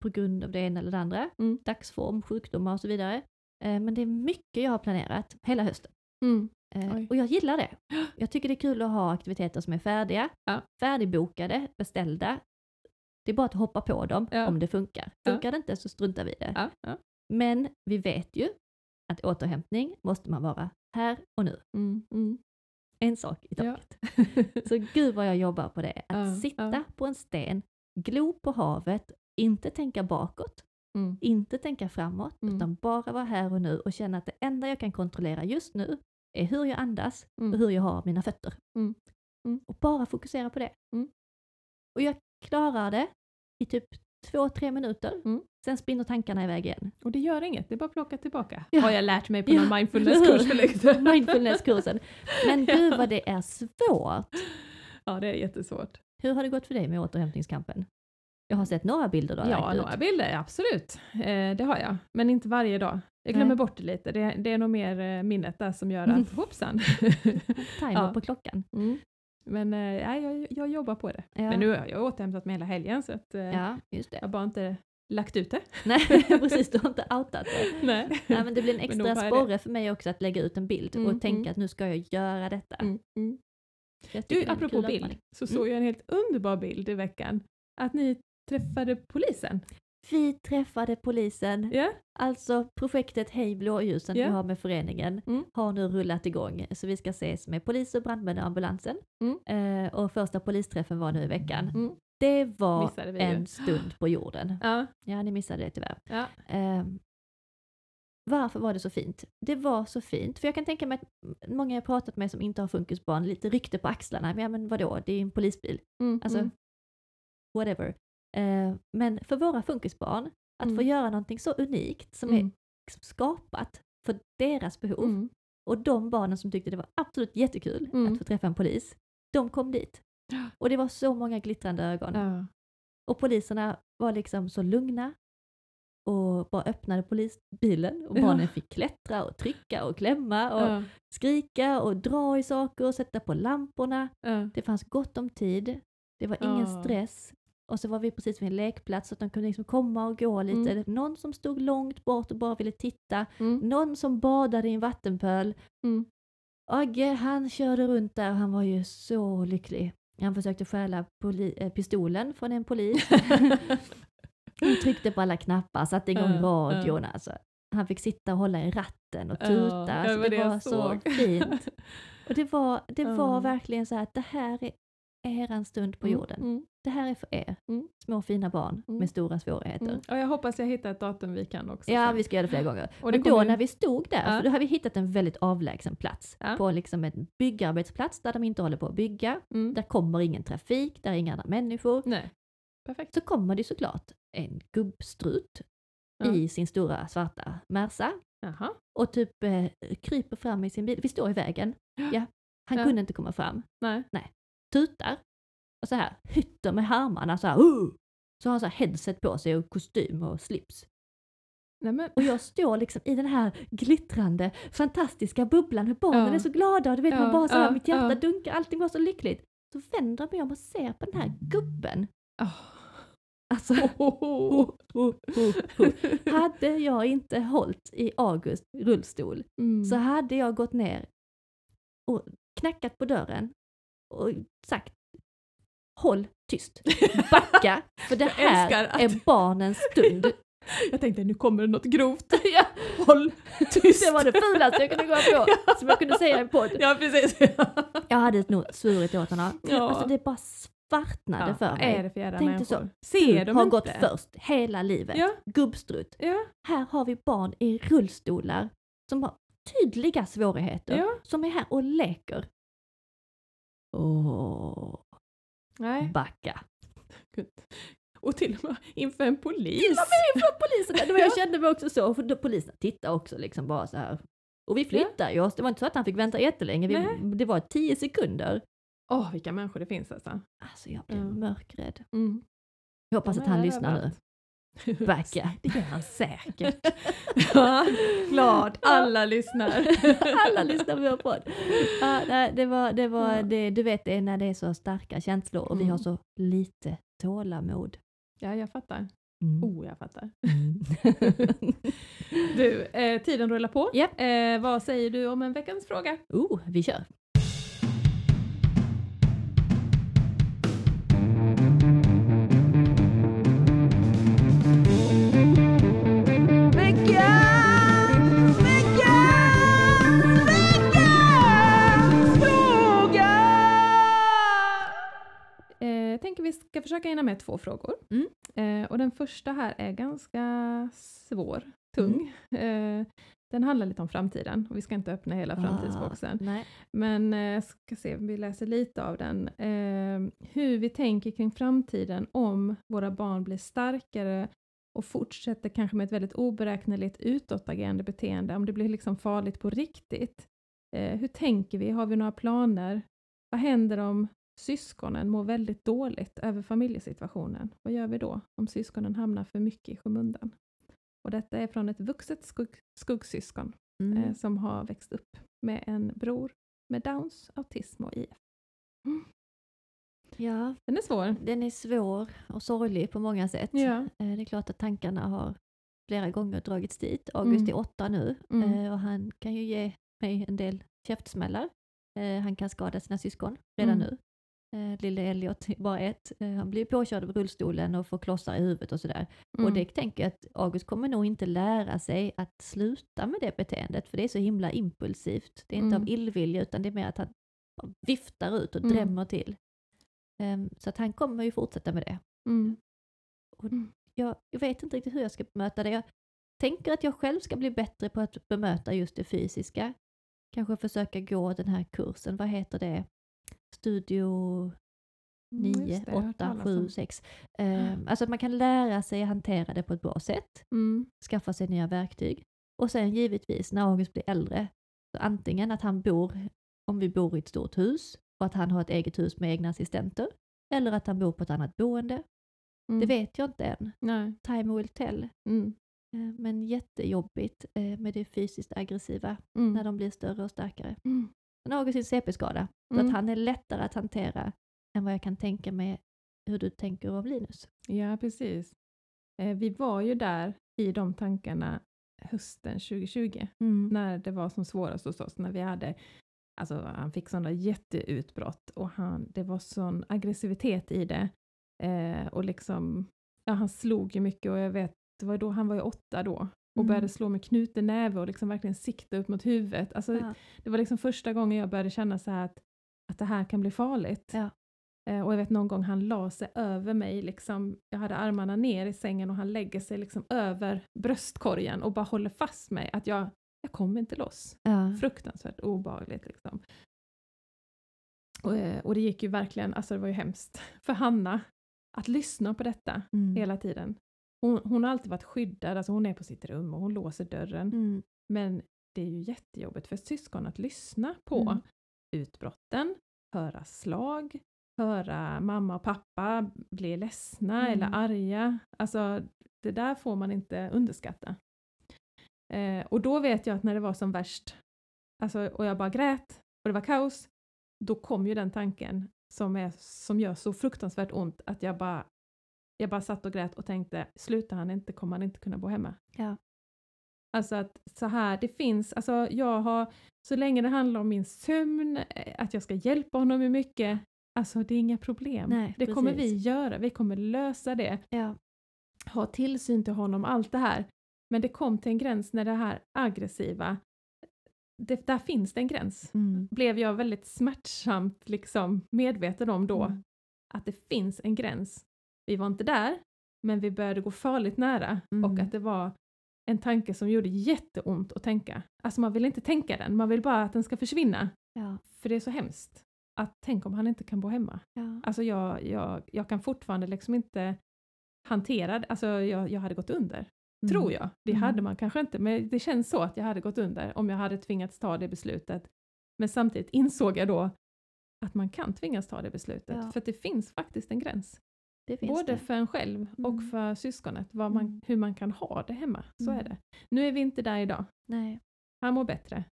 på grund av det ena eller det andra. Mm. Dagsform, sjukdomar och så vidare. Eh, Men det är mycket jag har planerat hela hösten. mm. Eh. Och jag gillar det. Jag tycker det är kul att ha aktiviteter som är färdiga, Ja. färdigbokade, beställda. Det är bara att hoppa på dem Ja. om det funkar. Ja. Funkar det inte så struntar vi i det. Ja, ja. Men vi vet ju att återhämtning måste man vara här och nu. Mm, mm. En sak i Ja. taget. Så gud vad jag jobbar på det. Att Ja, sitta ja. på en sten, glo på havet, inte tänka bakåt, Mm. inte tänka framåt, Mm. utan bara vara här och nu och känna att det enda jag kan kontrollera just nu är hur jag andas Mm. och hur jag har mina fötter. Mm. Och bara fokusera på det. Och jag klarar det i typ två, tre minuter. Sen spinner tankarna iväg igen. Och det gör inget, det är bara att plocka tillbaka. Ja. Har jag lärt mig på Ja, någon mindfulnesskurs liksom. Mindfulnesskursen. Men gud vad det är svårt. Ja, det är jättesvårt. Hur har det gått för dig med återhämtningskampen? Jag har sett några bilder har Ja, lagt ut. några bilder, absolut. Eh, det har jag, men inte varje dag. Jag glömmer Nej. bort det lite. Det, det är nog mer eh, minnet där som gör att hoppsan. Timer Ja. på klockan. mm. Men eh, ja, jag, jag jobbar på det. Ja. Men nu har jag återhämtat mig hela helgen så att, eh, Ja, just jag har bara inte lagt ut det. Nej, precis. Du har inte outat det. Nej. Nej, men det blir en extra sporre för mig också att lägga ut en bild Mm, och tänka mm. att nu ska jag göra detta. Mm, mm. Du, apropå bild, så Mm. såg jag en helt underbar bild i veckan. Att ni träffade polisen. Vi träffade polisen. Ja, Alltså projektet Hej blåljusen Ja. vi har med föreningen Mm. har nu rullat igång. Så vi ska ses med polis och brandmän och ambulansen. Mm. Eh, och första polisträffen var nu i veckan. mm. Det var en stund på jorden. ja, Ja, ni missade det tyvärr. ja. Eh, varför var det så fint? Det var så fint, för jag kan tänka mig att många jag pratat med som inte har funkisbarn, lite rykte på axlarna, men, ja, men vadå, det är ju en polisbil. Mm, Alltså, mm. whatever. Eh, men för våra funkisbarn, att få Mm. göra någonting så unikt som är Mm. liksom skapat för deras behov, Mm. och de barnen som tyckte det var absolut jättekul Mm. att få träffa en polis, de kom dit. Ja. Och det var så många glittrande ögon. Ja. Och poliserna var liksom så lugna och bara öppnade polisbilen och Ja. barnen fick klättra och trycka och klämma och Ja. skrika och dra i saker och sätta på lamporna. Ja. Det fanns gott om tid, det var ingen Ja. stress. Och så var vi precis vid en lekplats så att de kunde liksom komma och gå lite. Mm. Någon som stod långt bort och bara ville titta. Mm. Någon som badade i en vattenpöl. Mm. Agge han körde runt där och han var ju så lycklig. Han försökte stjäla poli- eh, pistolen från en polis. Han tryckte på alla knappar, satte igång Ja, radion alltså. Han fick sitta och hålla i ratten och tuta. ja, alltså, det var det var så fint. Och det var, det var verkligen så här att det här är eran stund på jorden. Mm. Det här är för er, Mm. små fina barn Mm. med stora svårigheter. Mm. Och jag hoppas jag hittar ett datum vi kan också. Ja, sen. vi ska göra det flera gånger. Och Men då ju- när vi stod där, Ja. för då har vi hittat en väldigt avlägsen plats. Ja. På liksom en byggarbetsplats där de inte håller på att bygga. Mm. Där kommer ingen trafik, där är inga andra människor. Nej, perfekt. Så kommer det såklart en gubbstrut Ja. i sin stora svarta Merca och typ eh, kryper fram i sin bil. Vi står i vägen. Ja, han kunde inte komma fram. Nej. Tutar och så här hytter med armarna så här. Uh! Så har han så här headset på sig och kostym och slips. Nej, men, Och jag står liksom i den här glittrande, fantastiska bubblan, hur barnen Ja. är så glada och du vet Ja, man bara så här, ja, mitt hjärta dunkar, allting var så lyckligt. Så vänder jag mig om och ser på den här gubben. åh. Alltså, oh, oh, oh. hade jag inte hållit i August rullstol Mm. så hade jag gått ner och knackat på dörren och sagt Håll tyst, backa, för det här att- är barnens stund. Jag tänkte nu kommer det något grovt. ja, Håll tyst! det var det fulaste jag kunde gå på, som jag kunde säga i en podd. Ja precis. Jag hade nog svurit åt honom. Ja. Alltså det bara svartnade för Vad är mig. det för Tänkte så, människor? Ser Du har inte? gått först hela livet. Ja, Gubbstrutt. ja, Här har vi barn i rullstolar som har tydliga svårigheter. ja. Som är här och leker. Åh, Nej. backa. Och till och med inför en polis. Till och med inför polisen. Det var, jag Ja. kände mig också så, för polisen tittade också liksom bara så här. Och vi flyttade ju oss. Det var inte så att han fick vänta jättelänge. Vi, det var tio sekunder. Åh, vilka människor det finns alltså. Alltså jag blev Ja. mörkrädd. Mm. Jag hoppas att han lyssnar nu. Backa. Det gör han säkert. ja, glad. Alla lyssnar. Alla lyssnar på vår podd. Ja, det var, det var, Ja. det, du vet det är när det är så starka känslor och vi Mm. har så lite tålamod. Ja, jag fattar. Mm. Oh, jag fattar. Mm. Du, eh, tiden rullar på. Japp. Eh, vad säger du om en veckans fråga? oh, vi kör. Vi ska försöka hinna med två frågor. Mm. Eh, och den första här är ganska svår, tung. Eh, den handlar lite om framtiden och vi ska inte öppna hela framtidsboxen. Ah, nej. Men eh, ska se, vi läser lite av den. Eh, hur vi tänker kring framtiden om våra barn blir starkare och fortsätter kanske med ett väldigt oberäkneligt utåtagerande beteende, om det blir liksom farligt på riktigt. Eh, hur tänker vi? Har vi några planer? Vad händer om syskonen mår väldigt dåligt över familjesituationen? Vad gör vi då om syskonen hamnar för mycket i skymundan? Och detta är från ett vuxet skugg, skuggsyskon Mm. eh, som har växt upp med en bror med Downs, autism och IF. Ja, Den är svår. den är svår och sorglig på många sätt. Ja. Eh, Det är klart att tankarna har flera gånger dragits dit. August Mm. är åtta nu Mm. eh, och han kan ju ge mig en del käftsmällar. Eh, Han kan skada sina syskon redan Mm. nu. Eh, Lille Elliot bara ett. Eh, Han blir påkörd av rullstolen och får klossar i huvudet och sådär. Och Mm. det tänker jag att August kommer nog inte lära sig att sluta med det beteendet för det är så himla impulsivt. Det är inte Mm. av illvilja utan det är mer att han viftar ut och Mm. drämmer till. Ehm, Så att han kommer ju fortsätta med det. Mm. Jag, jag vet inte riktigt hur jag ska bemöta det. Jag tänker att jag själv ska bli bättre på att bemöta just det fysiska. Kanske försöka gå den här kursen, vad heter det? Studio Mm, 9, just det, jag har hört 8, talas 7, om. 6. Ehm, Alltså att man kan lära sig hantera det på ett bra sätt. Mm. skaffa sig nya verktyg. Och sen givetvis när August blir äldre, så antingen att han bor, om vi bor i ett stort hus, och att han har ett eget hus med egna assistenter, eller att han bor på ett annat boende. Mm. Det vet jag inte än. Nej. Time will tell. Mm. Eh, Men jättejobbigt eh, med det fysiskt aggressiva Mm. när de blir större och starkare. Mm. Sen har sin CP-skada, så Mm. att han är lättare att hantera än vad jag kan tänka mig hur du tänker om Linus. Ja, precis. Eh, vi var ju där i de tankarna hösten 2020, när det var som svårast hos oss, när vi hade Alltså han fick sådana jätteutbrott och han, det var sån aggressivitet i det. Eh, och liksom, ja han slog ju mycket och jag vet, det var då han var ju åtta då och Mm. började slå med knuten näve och liksom verkligen sikta upp mot huvudet. Alltså, Ja. Det var liksom första gången jag började känna så att, att det här kan bli farligt. Ja. Eh, och jag vet någon gång han la sig över mig, liksom, jag hade armarna ner i sängen och han lägger sig liksom över bröstkorgen och bara håller fast mig. Att jag, jag kommer inte loss. Ja. Fruktansvärt obehagligt. Liksom. Och, eh, och det gick ju verkligen, alltså det var ju hemskt för Hanna att lyssna på detta Mm. hela tiden. Hon, hon har alltid varit skyddad, alltså hon är på sitt rum och hon låser dörren. Mm. Men det är ju jättejobbigt för syskon att lyssna på Mm. utbrotten, höra slag, höra mamma och pappa bli ledsna Mm. eller arga. Alltså det där får man inte underskatta. Eh, och då vet jag att när det var som värst, alltså, och jag bara grät och det var kaos, då kom ju den tanken som, är, som gör så fruktansvärt ont att jag bara, jag bara satt och grät och tänkte, slutar han inte kommer han inte kunna bo hemma. Ja. Alltså att så här, det finns, alltså jag har, så länge det handlar om min sömn, eh, att jag ska hjälpa honom med mycket, alltså det är inga problem. Nej, det kommer vi precis. göra, vi kommer lösa det, Ja. ha tillsyn till honom, allt det här. Men det kom till en gräns när det här aggressiva, det, där finns det en gräns. Mm. Blev jag väldigt smärtsamt liksom medveten om då, Mm. att det finns en gräns. Vi var inte där, men vi började gå farligt nära och Mm. att det var en tanke som gjorde jätteont att tänka. Alltså man vill inte tänka den, man vill bara att den ska försvinna. Ja. För det är så hemskt. Att tänk om han inte kan bo hemma. Ja. Alltså jag, jag, jag kan fortfarande liksom inte hantera det. Alltså jag, jag hade gått under. Tror jag. Det Mm. hade man kanske inte, men det känns så att jag hade gått under om jag hade tvingats ta det beslutet. Men samtidigt insåg jag då att man kan tvingas ta det beslutet, Ja. för att det finns faktiskt en gräns. Både det. för en själv och Mm. för syskonet, man, Mm. hur man kan ha det hemma. Så är Mm. det. Nu är vi inte där idag. Nej. Han mår bättre.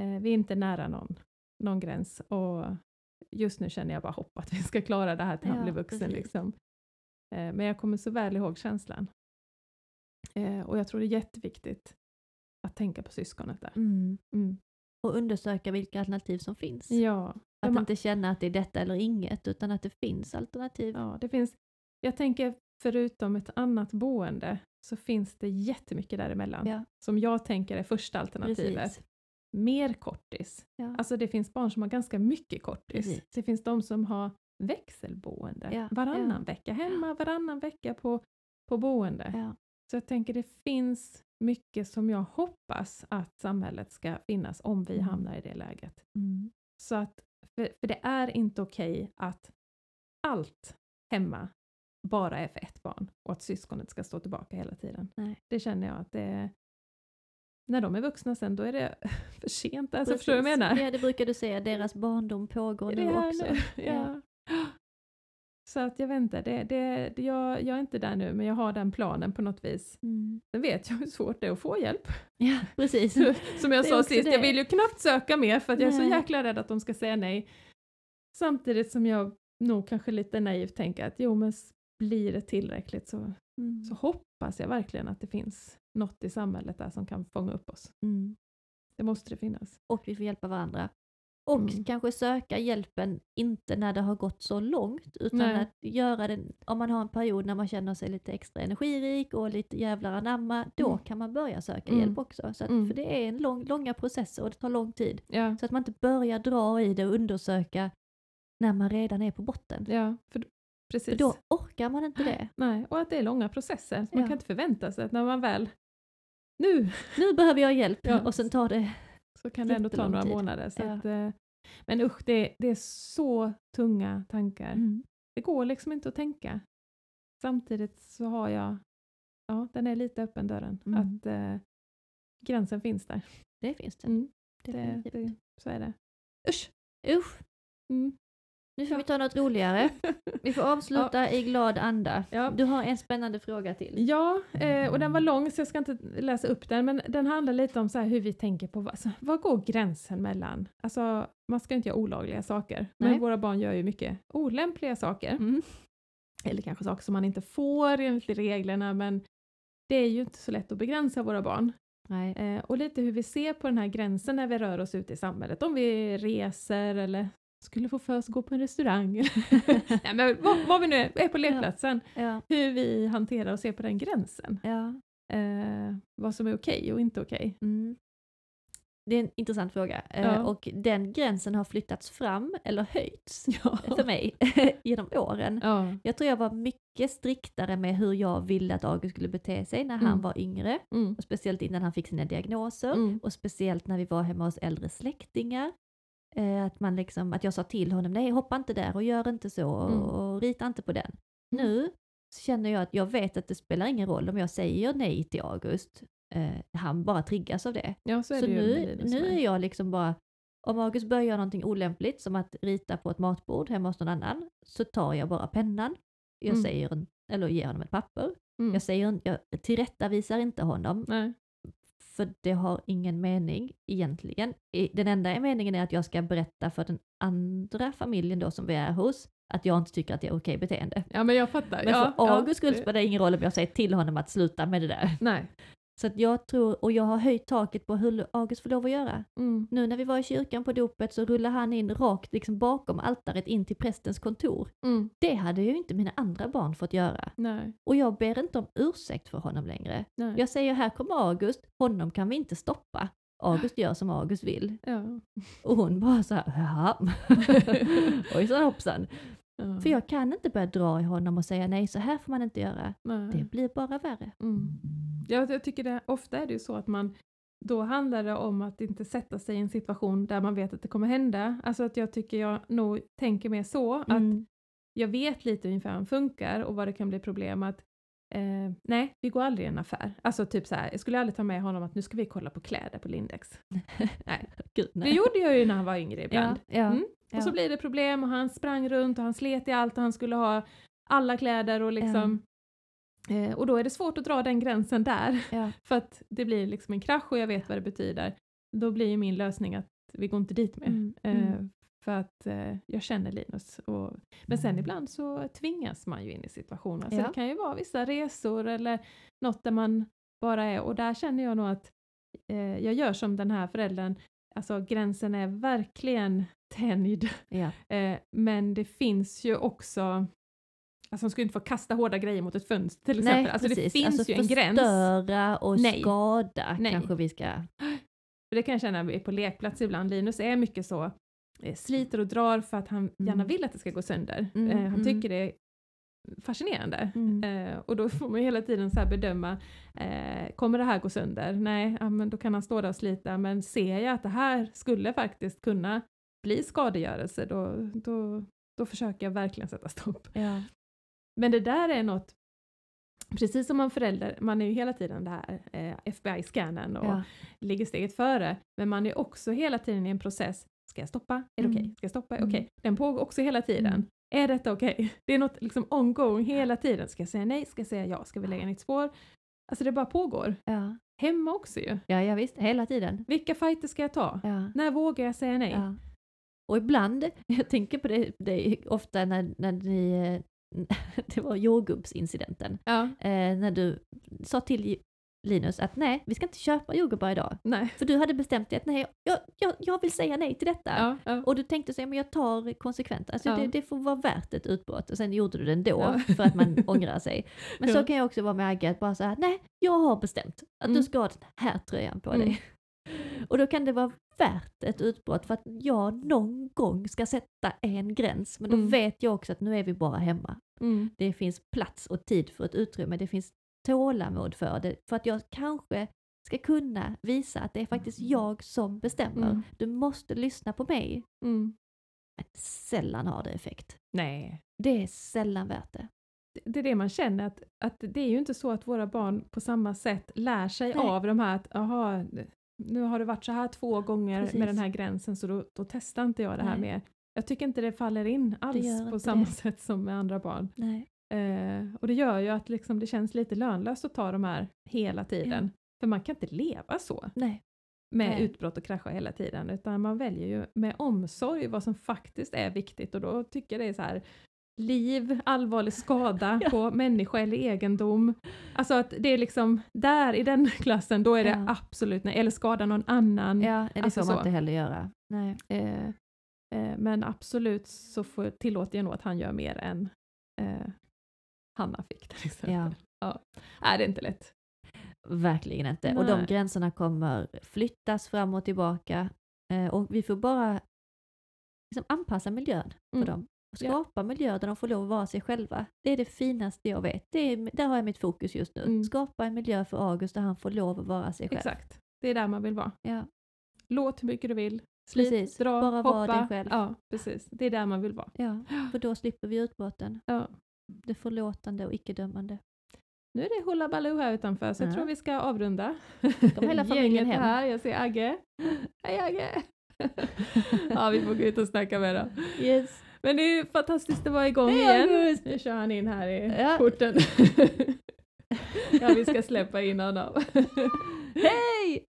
Eh, vi är inte nära någon, någon gräns och just nu känner jag bara hopp att vi ska klara det här till han Ja, blir vuxen. Liksom. Eh, men jag kommer så väl ihåg känslan. Eh, och jag tror det är jätteviktigt att tänka på syskonet där. Mm. Och undersöka vilka alternativ som finns. Ja, Att man- inte känna att det är detta eller inget, utan att det finns alternativ. ja, det finns, jag tänker förutom ett annat boende så finns det jättemycket däremellan Ja. som jag tänker är första alternativet. Precis. Mer kortis. Ja. Alltså det finns barn som har ganska mycket kortis. Precis. Det finns de som har växelboende. Ja, Varannan vecka hemma, varannan vecka på, på boende. Ja. Så jag tänker det finns mycket som jag hoppas att samhället ska finnas om vi Mm. hamnar i det läget. Mm. Så att, för, för det är inte okej att allt hemma bara är för ett barn och att syskonet ska stå tillbaka hela tiden. Nej. Det känner jag att det är, när de är vuxna sen då är det för sent. Alltså, förstår du vad jag menar? Ja, det brukar du säga, deras barndom pågår nu också. nu? Ja. Så att jag vet inte, det, det, det, jag, jag är inte där nu men jag har den planen på något vis. Mm. Sen vet jag hur svårt det är att få hjälp. Ja, precis. Som jag sa sist, det. jag vill ju knappt söka mer för att jag är så jäkla rädd att de ska säga nej. Samtidigt som jag nog kanske lite naivt tänker att jo men blir det tillräckligt så, Mm. så hoppas jag verkligen att det finns något i samhället där som kan fånga upp oss. Mm. Det måste det finnas. Och vi får hjälpa varandra. Och Mm. kanske söka hjälpen, inte när det har gått så långt, utan Nej. att göra det, om man har en period när man känner sig lite extra energirik och lite jävlar anamma, då Mm. kan man börja söka Mm. hjälp också. Så att, Mm. För det är en lång, långa processer och det tar lång tid. Ja, Så att man inte börjar dra i det och undersöka när man redan är på botten. ja för, precis. För då orkar man inte det. Nej, och att det är långa processer. Man Ja. kan inte förvänta sig att när man väl, nu, Nu behöver jag hjälp Ja. och sen tar det så kan det ändå ta några tid. månader. Så Ja. att, eh, men usch, det, det är så tunga tankar. Mm. Det går liksom inte att tänka. Samtidigt så har jag, ja, den är lite öppen dörren. Mm. Att eh, gränsen finns där. Det finns det. Mm, det, det, så är det. Usch! Usch, Mm. Nu får Ja. vi ta något roligare. Vi får avsluta i glad anda. Ja. Du har en spännande fråga till. Ja, eh, och den var lång så jag ska inte läsa upp den, men den handlar lite om så här hur vi tänker på, vad- alltså, var går gränsen mellan, alltså man ska inte göra olagliga saker, Nej. men våra barn gör ju mycket olämpliga saker, Mm. eller kanske saker som man inte får enligt reglerna, men det är ju inte så lätt att begränsa våra barn. Nej. Eh, och lite hur vi ser på den här gränsen när vi rör oss ute i samhället, om vi reser eller skulle få för oss att gå på en restaurang. Nej, men vad, vad vi nu är, är på lekplatsen, Ja. hur vi hanterar och ser på den gränsen. ja. Eh, vad som är okej och inte okej. Mm. Det är en intressant fråga. Eh, Ja. Och den gränsen har flyttats fram eller höjts Ja. för mig genom åren. Ja. Jag tror jag var mycket striktare med hur jag ville att August skulle bete sig när han Mm. var yngre. Mm. Och speciellt innan han fick sina diagnoser. Mm. Och speciellt när vi var hemma hos äldre släktingar. Eh, att, man liksom, att jag sa till honom, nej hoppa inte där och gör inte så och, Mm. och rita inte på den. Mm. Nu känner jag att jag vet att det spelar ingen roll om jag säger nej till August. Eh, han bara triggas av det. ja, så Så det nu, nu är jag liksom bara, om August börjar göra någonting olämpligt som att rita på ett matbord hemma hos någon annan, så tar jag bara pennan. Jag Mm. säger, en- eller ger honom ett papper. Mm. Jag, säger, jag tillrättavisar inte honom, Nej. För det har ingen mening egentligen. Den enda meningen är att jag ska berätta för den andra familjen då som vi är hos, att jag inte tycker att det är okej beteende. Ja men jag fattar. Men ja, för ja, August skull det- spelar det ingen roll om jag säger till honom att sluta med det där. Nej. Så att jag tror, och jag har höjt taket på hur August får lov att göra. Mm. Nu när vi var i kyrkan på dopet så rullade han in rakt liksom bakom altaret in till prästens kontor. Mm. Det hade ju inte mina andra barn fått göra. Nej. Och jag ber inte om ursäkt för honom längre. Nej. Jag säger här kommer August, honom kan vi inte stoppa. August gör som August vill. Ja. Och hon bara så här, jaha. Ojsan hoppsan. Ja. För jag kan inte börja dra i honom och säga nej, så här får man inte göra. Nej. Det blir bara värre. Mm. Ja, jag tycker det, ofta är det ju så att man, då handlar det om att inte sätta sig i en situation där man vet att det kommer hända. Alltså att jag tycker jag nog tänker mer så, att Mm. jag vet lite ungefär hur han funkar och vad det kan bli problem att eh, nej, vi går aldrig i en affär. Alltså typ så här, jag skulle aldrig ta med honom att nu ska vi kolla på kläder på Lindex. nej. Gud, Det nej. gjorde jag ju när han var yngre ibland. Ja, ja, Mm. ja. Och så blir det problem och han sprang runt och han slet i allt och han skulle ha alla kläder och liksom eh, och då är det svårt att dra den gränsen där för att det blir liksom en krasch och jag vet vad det betyder. Då blir ju min lösning att vi går inte dit mer. Mm, Eh, mm. För att eh, jag känner Linus. Och, men sen ibland så tvingas man ju in i situationer. Så Ja. det kan ju vara vissa resor eller något där man bara är och där känner jag nog att eh, jag gör som den här föräldern. Alltså gränsen är verkligen tänjd. ja. Eh, men det finns ju också Alltså man ska ju inte få kasta hårda grejer mot ett fönster till exempel. Nej, alltså det precis. finns alltså, ju en gräns. Förstöra och Nej. skada Nej. kanske vi ska... För det kan jag känna på lekplats ibland. Linus är mycket så, sliter och drar för att han gärna vill att det ska gå sönder. Mm, Eh, han mm. tycker det är fascinerande. Mm. Eh, och då får man hela tiden så bedöma, eh, kommer det här gå sönder? Nej, ja, men då kan han stå där och slita, men ser jag att det här skulle faktiskt kunna bli skadegörelse, då, då, då försöker jag verkligen sätta stopp. Ja. Men det där är något, precis som man förälder, man är ju hela tiden det här eh, FBI-scannen och Ja. ligger steget före, men man är också hela tiden i en process. Ska jag stoppa? Är det Mm. okej? Ska jag stoppa? Mm. Okej. Den pågår också hela tiden. Mm. Är detta okej? Det är något liksom ongoing hela tiden. Ska jag säga nej? Ska jag säga ja? Ska vi lägga nytt spår? Alltså det bara pågår. Ja. Hemma också ju. ja, ja visst, hela tiden. Vilka fighter ska jag ta? Ja. När vågar jag säga nej? Ja. Och ibland, jag tänker på det, det ofta när, när ni, eh, det var jordgubbsincidenten, Ja. eh, när du sa till Linus att nej, vi ska inte köpa jordgubbar idag. Nej. För du hade bestämt dig att nej, jag, jag, jag vill säga nej till detta. Ja. Ja. Och du tänkte så, ja, men jag tar konsekvent. Alltså Ja. det, det får vara värt ett utbrott. Och sen gjorde du det ändå för att man ångrar sig. Men så kan jag också vara med Agge, att bara säga nej, jag har bestämt att Mm. du ska ha den här tröjan på Mm. dig. Och då kan det vara värt ett utbrott för att jag någon gång ska sätta en gräns. Men då Mm. vet jag också att nu är vi bara hemma. Mm. Det finns plats och tid för ett utrymme. Det finns tålamod för det. För att jag kanske ska kunna visa att det är faktiskt jag som bestämmer. Mm. Du måste lyssna på mig. Mm. Men sällan har det effekt. Nej. Det är sällan värt det. Det- är det man känner, att, att det är ju inte så att våra barn på samma sätt lär sig Nej. av de här att aha, nu har det varit så här två gånger Precis. med den här gränsen så då, då testar inte jag det här Nej. mer. Jag tycker inte det faller in alls på samma det. sätt som med andra barn. Nej. Eh, och det gör ju att liksom det känns lite lönlöst att ta de här hela tiden. För man kan inte leva så Nej. med Nej. utbrott och krascha hela tiden, utan man väljer ju med omsorg vad som faktiskt är viktigt och då tycker jag det är så här liv, allvarlig skada Ja. på människa eller egendom. Alltså att det är liksom där i den klassen, då är det Ja. absolut nej, eller skada någon annan. Ja, det Alltså får man inte heller göra. Nej. Eh, eh, men absolut så får, tillåter jag nog att han gör mer än eh, Hanna fick till exempel. Ja. Ja. Nej, det är inte lätt. Verkligen inte. Och de Nej. gränserna kommer flyttas fram och tillbaka. Eh, och vi får bara liksom anpassa miljön för Mm. dem. Och Ja. skapa miljöer där de får lov att vara sig själva. Det är det finaste jag vet. Det är, där har jag mitt fokus just nu. Mm. Skapa en miljö för August där han får lov att vara sig själv. Exakt. Det är där man vill vara. Ja. Låt hur mycket du vill. Slit, Precis. dra, Bara hoppa. vara dig själv. Ja, precis. Det är där man vill vara. ja, för då slipper vi utbrotten. Ja. Det förlåtande och icke-dömande. Nu är det Hula Baloo här utanför så jag Ja. tror vi ska avrunda. Kom hela familjen hem. är här. Jag ser Agge. Hej Agge! ja, vi får gå ut och snacka med dem. Yes. Men det är ju fantastiskt att vara igång Hej, igen. August! Nu kör han in här i Ja. porten. ja, vi ska släppa in honom. Hej!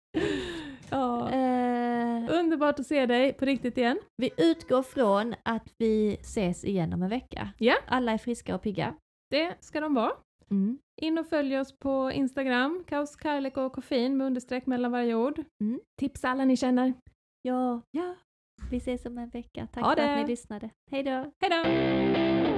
Ja. Eh, Underbart att se dig på riktigt igen. vi utgår från att vi ses igen om en vecka. Ja. Alla är friska och pigga. Det ska de vara. Mm. In och följ oss på Instagram, kaos, kärlek och koffein med understreck mellan varje ord. Mm. Tipsa alla ni känner. Ja, Ja. vi ses om en vecka. Tack Ha för att det. ni lyssnade. Hej då! Hej då!